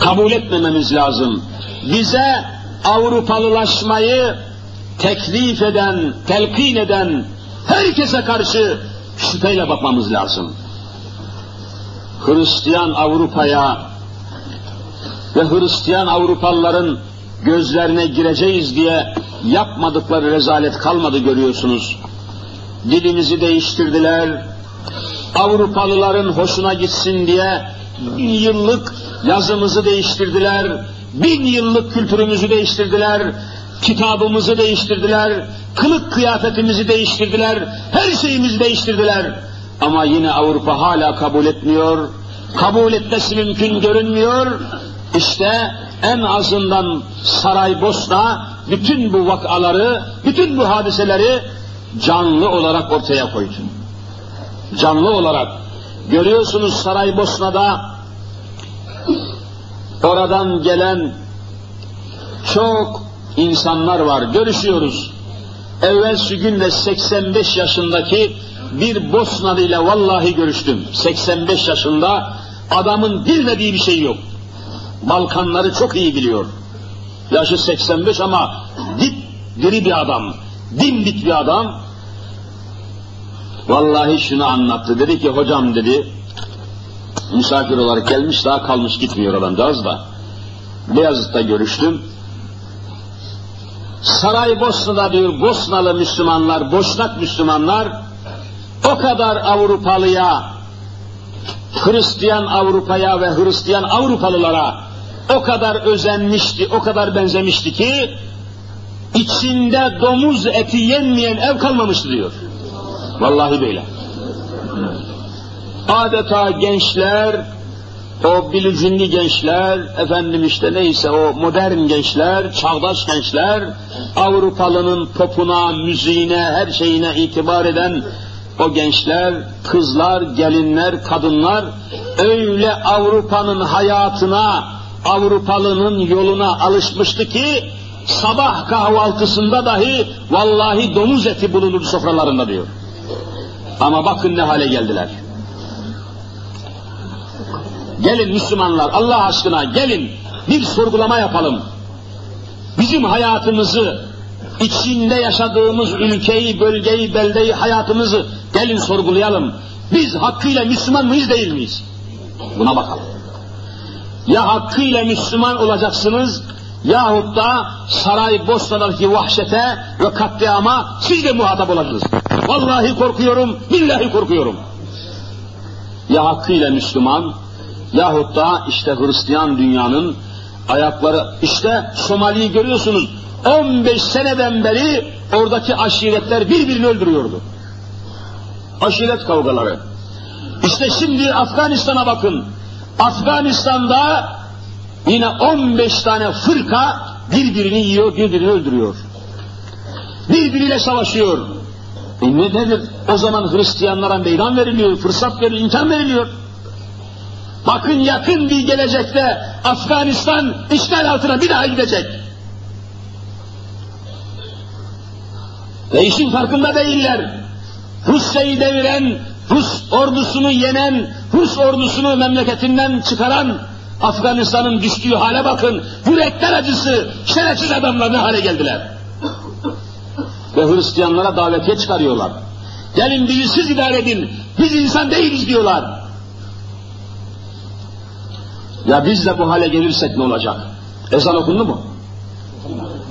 Kabul etmememiz lazım. Bize Avrupalılaşmayı teklif eden, telkin eden herkese karşı şüpheyle bakmamız lazım. Hristiyan Avrupa'ya ve Hristiyan Avrupalıların gözlerine gireceğiz diye yapmadıkları rezalet kalmadı görüyorsunuz. Dilimizi değiştirdiler. Avrupalıların hoşuna gitsin diye bin yıllık yazımızı değiştirdiler. Bin yıllık kültürümüzü değiştirdiler. Kitabımızı değiştirdiler. Kılık kıyafetimizi değiştirdiler. Her şeyimizi değiştirdiler. Ama yine Avrupa hala kabul etmiyor. Kabul etmesi mümkün görünmüyor. İşte en azından Saraybosna bütün bu vakaları, bütün bu hadiseleri canlı olarak ortaya koydu. Canlı olarak. Görüyorsunuz Saraybosna'da oradan gelen çok insanlar var. Görüşüyoruz. Evvelsi günde 85 yaşındaki bir Bosnalı ile vallahi görüştüm. 85 yaşında adamın bilmediği bir şey yok. Balkanları çok iyi biliyor. Yaşı 85 ama dip diri bir adam. Dimdik bir adam. Vallahi şunu anlattı. Dedi ki hocam dedi, misafir olarak gelmiş daha kalmış gitmiyor adamcağız da. Beyazıt'ta görüştüm. Saraybosna'da diyor Bosnalı Müslümanlar, Boşnak Müslümanlar o kadar Avrupalıya, Hristiyan Avrupa'ya ve Hristiyan Avrupalılara o kadar özenmişti, o kadar benzemişti ki içinde domuz eti yenmeyen ev kalmamıştı diyor. Vallahi böyle. Adeta gençler, o bilicinli gençler, efendim işte neyse o modern gençler, çağdaş gençler, Avrupalının popuna, müziğine, her şeyine itibar eden o gençler, kızlar, gelinler, kadınlar öyle Avrupa'nın hayatına, Avrupalının yoluna alışmıştı ki sabah kahvaltısında dahi vallahi domuz eti bulunur sofralarında diyor. Ama bakın ne hale geldiler. Gelin Müslümanlar Allah aşkına gelin bir sorgulama yapalım. Bizim hayatımızı, içinde yaşadığımız ülkeyi, bölgeyi, beldeyi, hayatımızı gelin sorgulayalım. Biz hakkıyla Müslüman mıyız değil miyiz? Buna bakalım. Ya hakkıyla Müslüman olacaksınız yahut da saray Bosna'daki vahşete ve katliama siz de muhatap olacaksınız. Vallahi korkuyorum, billahi korkuyorum. Ya hakkıyla Müslüman yahut da işte Hristiyan dünyanın ayakları, işte Somali'yi görüyorsunuz, 15 seneden beri oradaki aşiretler birbirini öldürüyordu. Aşiret kavgaları. İşte şimdi Afganistan'a bakın. Afganistan'da yine 15 tane fırka birbirini yiyor, birbirini öldürüyor. Birbiriyle savaşıyor. E ne nedir? O zaman Hristiyanlara meydan veriliyor, fırsat veriliyor, imkan veriliyor. Bakın yakın bir gelecekte Afganistan işgal altına bir daha gidecek. Ve işin farkında değiller. Rusya'yı deviren, Rus ordusunu yenen, Rus ordusunu memleketinden çıkaran Afganistan'ın düştüğü hale bakın. Yürekler acısı, şerefsiz adamlar ne hale geldiler. Ve Hristiyanlara davetiye çıkarıyorlar. Gelin bizi siz idare edin, biz insan değiliz diyorlar. Ya biz de bu hale gelirsek ne olacak? Ezan okundu mu?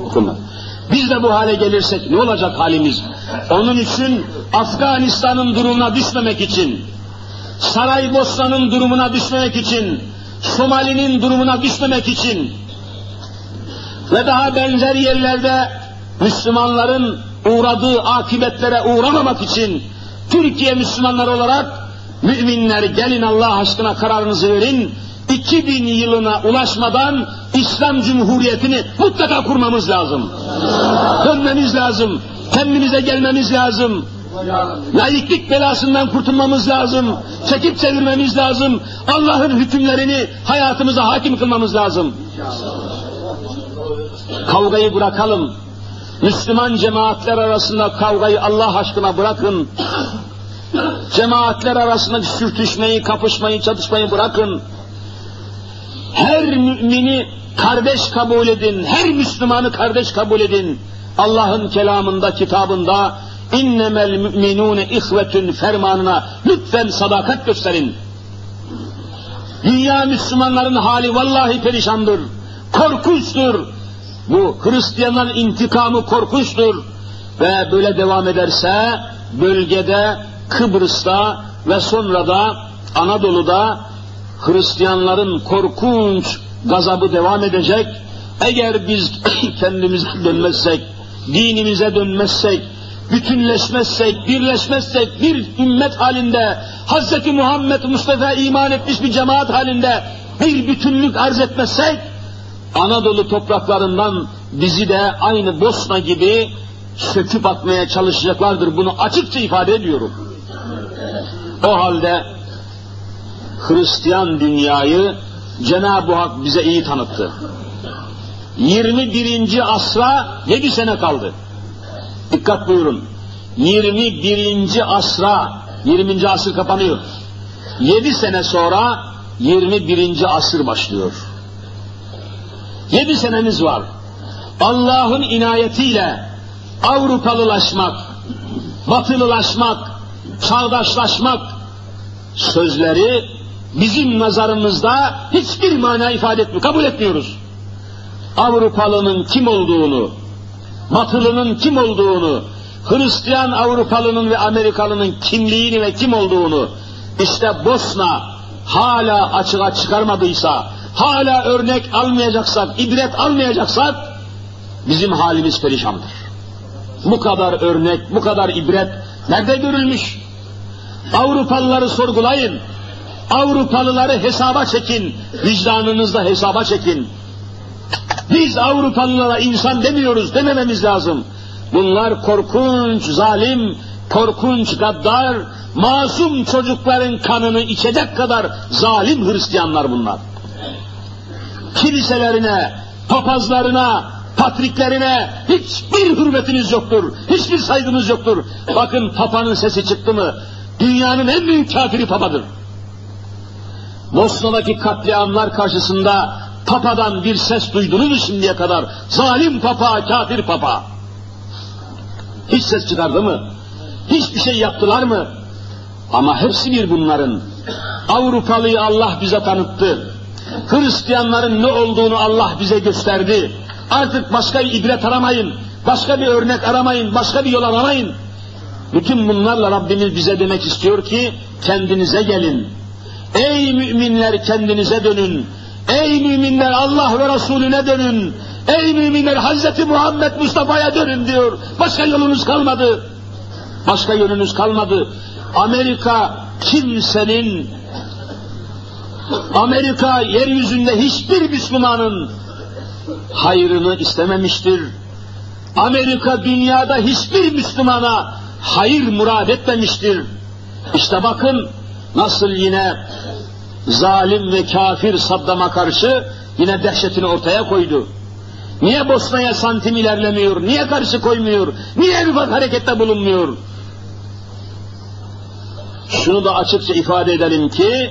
Okunmadı. Biz de bu hale gelirsek ne olacak halimiz? Onun için Afganistan'ın durumuna düşmemek için, Saraybosna'nın durumuna düşmemek için, Somali'nin durumuna düşmemek için ve daha benzer yerlerde Müslümanların uğradığı akibetlere uğramamak için Türkiye Müslümanları olarak müminler gelin Allah aşkına kararınızı verin, 2000 yılına ulaşmadan İslam Cumhuriyeti'ni mutlaka kurmamız lazım. Dönmemiz lazım. Kendimize gelmemiz lazım. Laiklik belasından kurtulmamız lazım. Çekip çevirmemiz lazım. Allah'ın hükümlerini hayatımıza hakim kılmamız lazım. Kavgayı bırakalım. Müslüman cemaatler arasında kavgayı Allah aşkına bırakın. Cemaatler arasındaki sürtüşmeyi, kapışmayı, çatışmayı bırakın. Her mümini kardeş kabul edin, her Müslümanı kardeş kabul edin. Allah'ın kelamında, kitabında innemel müminune ihvetün fermanına lütfen sadakat gösterin. Dünya Müslümanların hali vallahi perişandır, korkunçtur. Bu Hristiyanların intikamı korkunçtur. Ve böyle devam ederse bölgede, Kıbrıs'ta ve sonra da Anadolu'da Hristiyanların korkunç gazabı devam edecek. Eğer biz [CLEARS THROAT] kendimize dönmezsek, dinimize dönmezsek, bütünleşmezsek, birleşmezsek, bir ümmet halinde, Hz. Muhammed Mustafa iman etmiş bir cemaat halinde bir bütünlük arz etmezsek, Anadolu topraklarından bizi de aynı Bosna gibi söküp atmaya çalışacaklardır. Bunu açıkça ifade ediyorum. O halde Hristiyan dünyayı Cenab-ı Hak bize iyi tanıttı. 21. asra 7 sene kaldı. Dikkat buyurun. 21. asra, 20. asır kapanıyor. 7 sene sonra 21. asır başlıyor. 7 senemiz var. Allah'ın inayetiyle Avrupalılaşmak, batılılaşmak, çağdaşlaşmak sözleri bizim nazarımızda hiçbir mana ifade etmiyor, kabul etmiyoruz. Avrupalının kim olduğunu, Batılının kim olduğunu, Hristiyan Avrupalının ve Amerikalının kimliğini ve kim olduğunu, işte Bosna hala açığa çıkarmadıysa, hala örnek almayacaksak, ibret almayacaksak, bizim halimiz perişandır. Bu kadar örnek, bu kadar ibret nerede görülmüş? Avrupalıları sorgulayın. Avrupalıları hesaba çekin. Vicdanınızda hesaba çekin. Biz Avrupalılara insan demiyoruz, demememiz lazım. Bunlar korkunç, zalim, korkunç, gaddar, masum çocukların kanını içecek kadar zalim Hristiyanlar bunlar. Kiliselerine, papazlarına, patriklerine hiçbir hürmetiniz yoktur, hiçbir saygınız yoktur. Bakın papanın sesi çıktı mı, dünyanın en büyük kafiri papadır. Bosna'daki katliamlar karşısında papadan bir ses duydunuz mu şimdiye kadar? Zalim papa, kafir papa. Hiç ses çıkardı mı? Hiçbir şey yaptılar mı? Ama hepsi bir bunların. Avrupalıyı Allah bize tanıttı. Hristiyanların ne olduğunu Allah bize gösterdi. Artık başka bir ibret aramayın, başka bir örnek aramayın, başka bir yol aramayın. Bütün bunlarla Rabbimiz bize demek istiyor ki kendinize gelin. Ey müminler kendinize dönün. Ey müminler Allah ve Resulüne dönün. Ey müminler Hazreti Muhammed Mustafa'ya dönün diyor. Başka yolunuz kalmadı. Başka yolunuz kalmadı. Amerika kimsenin Amerika yeryüzünde hiçbir Müslümanın hayrını istememiştir. Amerika dünyada hiçbir Müslümana hayır murad etmemiştir. İşte bakın nasıl yine zalim ve kafir Saddam'a karşı yine dehşetini ortaya koydu. Niye Bosna'ya santim ilerlemiyor? Niye karşı koymuyor? Niye bir harekette bulunmuyor? Şunu da açıkça ifade edelim ki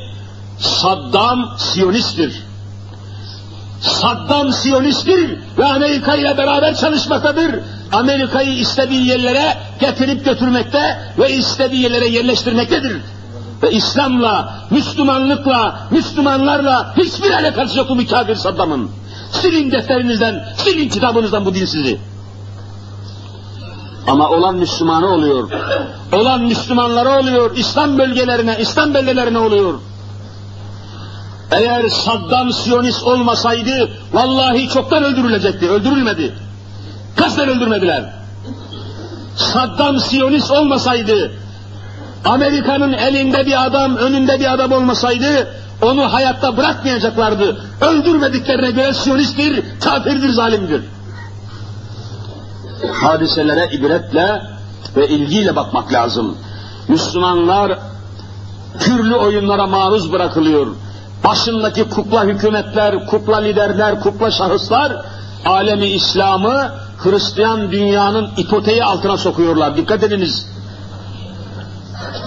Saddam Siyonisttir. Saddam Siyonisttir ve Amerika ile beraber çalışmaktadır. Amerika'yı istediği yerlere getirip götürmekte ve istediği yerlere yerleştirmektedir. Ve İslam'la, Müslümanlıkla, Müslümanlarla hiçbir alakası yok bu kafir Saddam'ın. Silin defterinizden, silin kitabınızdan bu din sizi. Ama olan Müslümanı oluyor. Olan Müslümanlara oluyor. İslam bölgelerine, İslam beldelerine oluyor. Eğer Saddam Siyonist olmasaydı vallahi çoktan öldürülecekti. Öldürülmedi. Kasten öldürmediler. Saddam Siyonist olmasaydı Amerika'nın elinde bir adam, önünde bir adam olmasaydı onu hayatta bırakmayacaklardı. Öldürmediklerine göre Siyonisttir, kafirdir, zalimdir. Hadiselere ibretle ve ilgiyle bakmak lazım. Müslümanlar türlü oyunlara maruz bırakılıyor. Başındaki kukla hükümetler, kukla liderler, kukla şahıslar alemi İslam'ı Hristiyan dünyanın ipoteği altına sokuyorlar. Dikkat ediniz.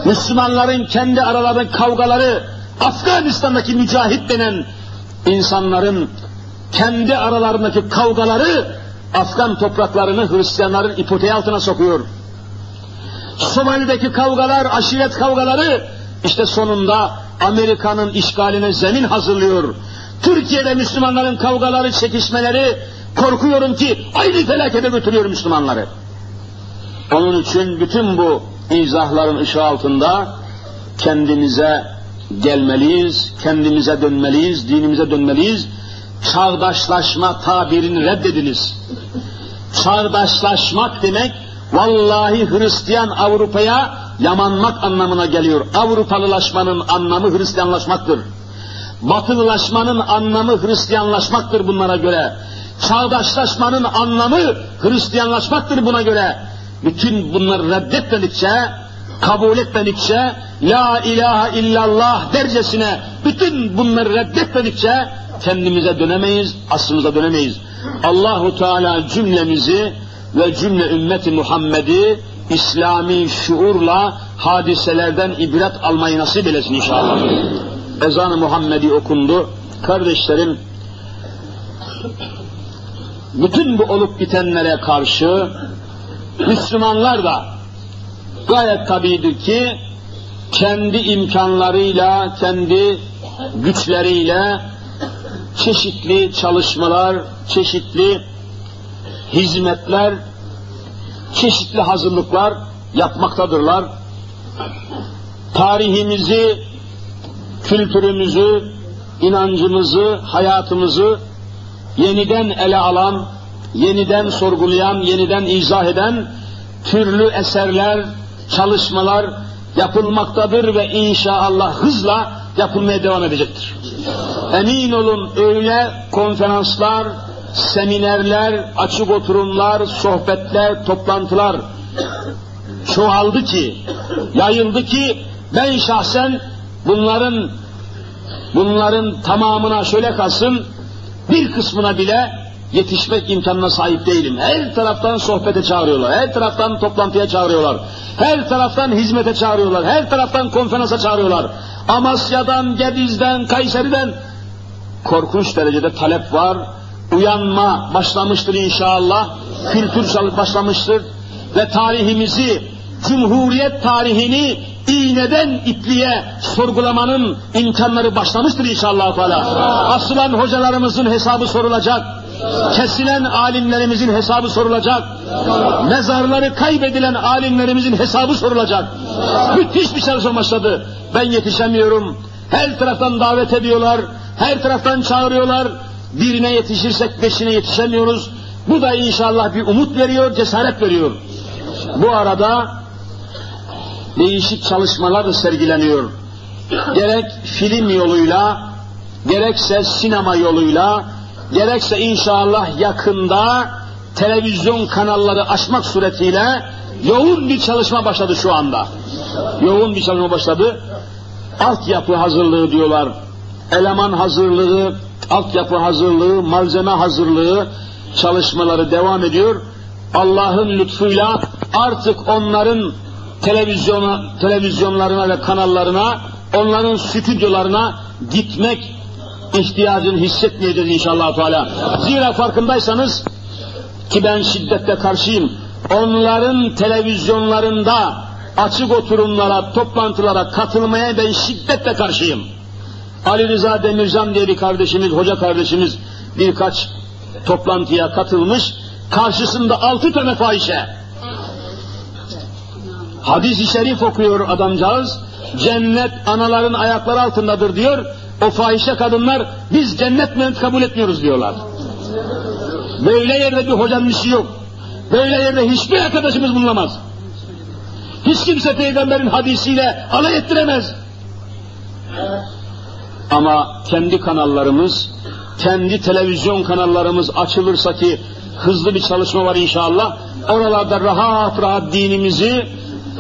Müslümanların kendi aralarındaki kavgaları, Afganistan'daki mücahit denen insanların kendi aralarındaki kavgaları Afgan topraklarını Hristiyanların ipoteği altına sokuyor. Somali'deki kavgalar, aşiret kavgaları işte sonunda Amerika'nın işgaline zemin hazırlıyor. Türkiye'de Müslümanların kavgaları, çekişmeleri korkuyorum ki aynı felakete götürüyor Müslümanları. Onun için bütün bu izahların ışığı altında kendimize gelmeliyiz, kendimize dönmeliyiz, dinimize dönmeliyiz. Çağdaşlaşma tabirini reddediniz. Çağdaşlaşmak demek vallahi Hristiyan Avrupa'ya yamanmak anlamına geliyor. Avrupalılaşmanın anlamı Hristiyanlaşmaktır. Batılılaşmanın anlamı Hristiyanlaşmaktır bunlara göre. Çağdaşlaşmanın anlamı Hristiyanlaşmaktır buna göre. Bütün bunları reddetmedikçe, kabul etmedikçe, La ilahe illallah dercesine bütün bunları reddetmedikçe kendimize dönemeyiz, aslımıza dönemeyiz. Allahu Teala cümlemizi ve cümle ümmeti Muhammed'i İslami şuurla hadiselerden ibret almayı nasip eylesin inşallah. Ezan-ı Muhammedi okundu. Kardeşlerim, bütün bu olup bitenlere karşı Müslümanlar da gayet tabidir ki kendi imkanlarıyla, kendi güçleriyle çeşitli çalışmalar, çeşitli hizmetler, çeşitli hazırlıklar yapmaktadırlar. Tarihimizi, kültürümüzü, inancımızı, hayatımızı yeniden ele alan, yeniden sorgulayan, yeniden izah eden türlü eserler, çalışmalar yapılmaktadır ve inşallah hızla yapılmaya devam edecektir. Emin olun öyle konferanslar, seminerler, açık oturumlar, sohbetler, toplantılar çoğaldı ki, yayıldı ki ben şahsen bunların bunların tamamına şöyle kalsın bir kısmına bile yetişmek imkanına sahip değilim. Her taraftan sohbete çağırıyorlar, her taraftan toplantıya çağırıyorlar, her taraftan hizmete çağırıyorlar, her taraftan konferansa çağırıyorlar. Amasya'dan, Gediz'den, Kayseri'den korkunç derecede talep var. Uyanma başlamıştır inşallah, kültür başlamıştır ve tarihimizi, Cumhuriyet tarihini iğneden ipliğe sorgulamanın imkanları başlamıştır inşallah. Asılan hocalarımızın hesabı sorulacak kesilen alimlerimizin hesabı sorulacak. Mezarları kaybedilen alimlerimizin hesabı sorulacak. Müthiş bir çalışma başladı. Ben yetişemiyorum. Her taraftan davet ediyorlar. Her taraftan çağırıyorlar. Birine yetişirsek beşine yetişemiyoruz. Bu da inşallah bir umut veriyor, cesaret veriyor. Bu arada değişik çalışmalar sergileniyor. Gerek film yoluyla, gerekse sinema yoluyla, gerekse inşallah yakında televizyon kanalları açmak suretiyle yoğun bir çalışma başladı şu anda. Yoğun bir çalışma başladı. Altyapı hazırlığı diyorlar. Eleman hazırlığı, altyapı hazırlığı, malzeme hazırlığı çalışmaları devam ediyor. Allah'ın lütfuyla artık onların televizyona, televizyonlarına ve kanallarına, onların stüdyolarına gitmek ihtiyacını hissetmeyeceğiz inşallah Teala. Zira farkındaysanız ki ben şiddetle karşıyım. Onların televizyonlarında açık oturumlara, toplantılara katılmaya ben şiddetle karşıyım. Ali Rıza Demircan diye bir kardeşimiz, hoca kardeşimiz birkaç toplantıya katılmış. Karşısında altı tane fahişe. Hadis-i şerif okuyor adamcağız. Cennet anaların ayakları altındadır diyor o fahişe kadınlar biz cennet mühendis kabul etmiyoruz diyorlar. Böyle yerde bir hocanın işi yok. Böyle yerde hiçbir arkadaşımız bulunamaz. Hiç kimse peygamberin hadisiyle alay ettiremez. Ama kendi kanallarımız, kendi televizyon kanallarımız açılırsa ki hızlı bir çalışma var inşallah. Oralarda rahat rahat dinimizi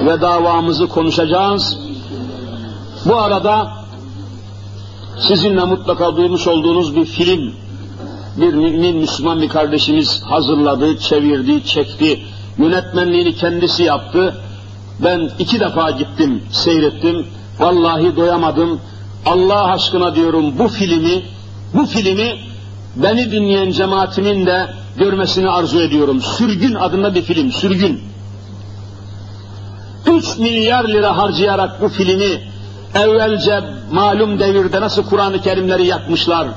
ve davamızı konuşacağız. Bu arada sizinle mutlaka duymuş olduğunuz bir film, bir mümin Müslüman bir kardeşimiz hazırladı, çevirdi, çekti. Yönetmenliğini kendisi yaptı. Ben iki defa gittim, seyrettim. Vallahi doyamadım. Allah aşkına diyorum bu filmi, bu filmi beni dinleyen cemaatimin de görmesini arzu ediyorum. Sürgün adında bir film, Sürgün. 3 milyar lira harcayarak bu filmi evvelce malum devirde nasıl Kur'an-ı Kerimleri yakmışlar,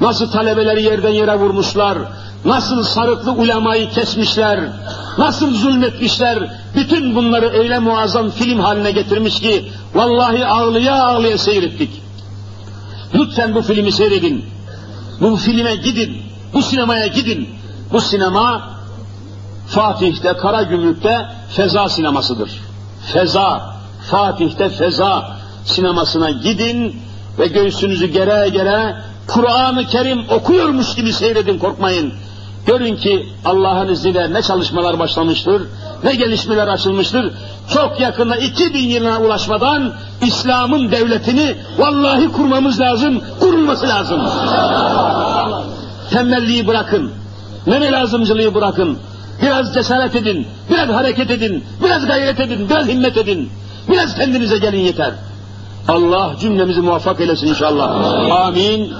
nasıl talebeleri yerden yere vurmuşlar, nasıl sarıklı ulemayı kesmişler, nasıl zulmetmişler, bütün bunları öyle muazzam film haline getirmiş ki, vallahi ağlıya ağlıya seyrettik. Lütfen bu filmi seyredin, bu filme gidin, bu sinemaya gidin. Bu sinema, Fatih'te, Karagümrük'te feza sinemasıdır. Feza, Fatih'te feza, sinemasına gidin ve göğsünüzü gere gere Kur'an-ı Kerim okuyormuş gibi seyredin korkmayın. Görün ki Allah'ın izniyle ne çalışmalar başlamıştır, ne gelişmeler açılmıştır. Çok yakında 2000 yılına ulaşmadan İslam'ın devletini vallahi kurmamız lazım, kurulması lazım. Tembelliği bırakın, meme lazımcılığı bırakın. Biraz cesaret edin, biraz hareket edin, biraz gayret edin, biraz himmet edin. Biraz kendinize gelin yeter. Allah cümlemizi muvaffak eylesin inşallah. Amin.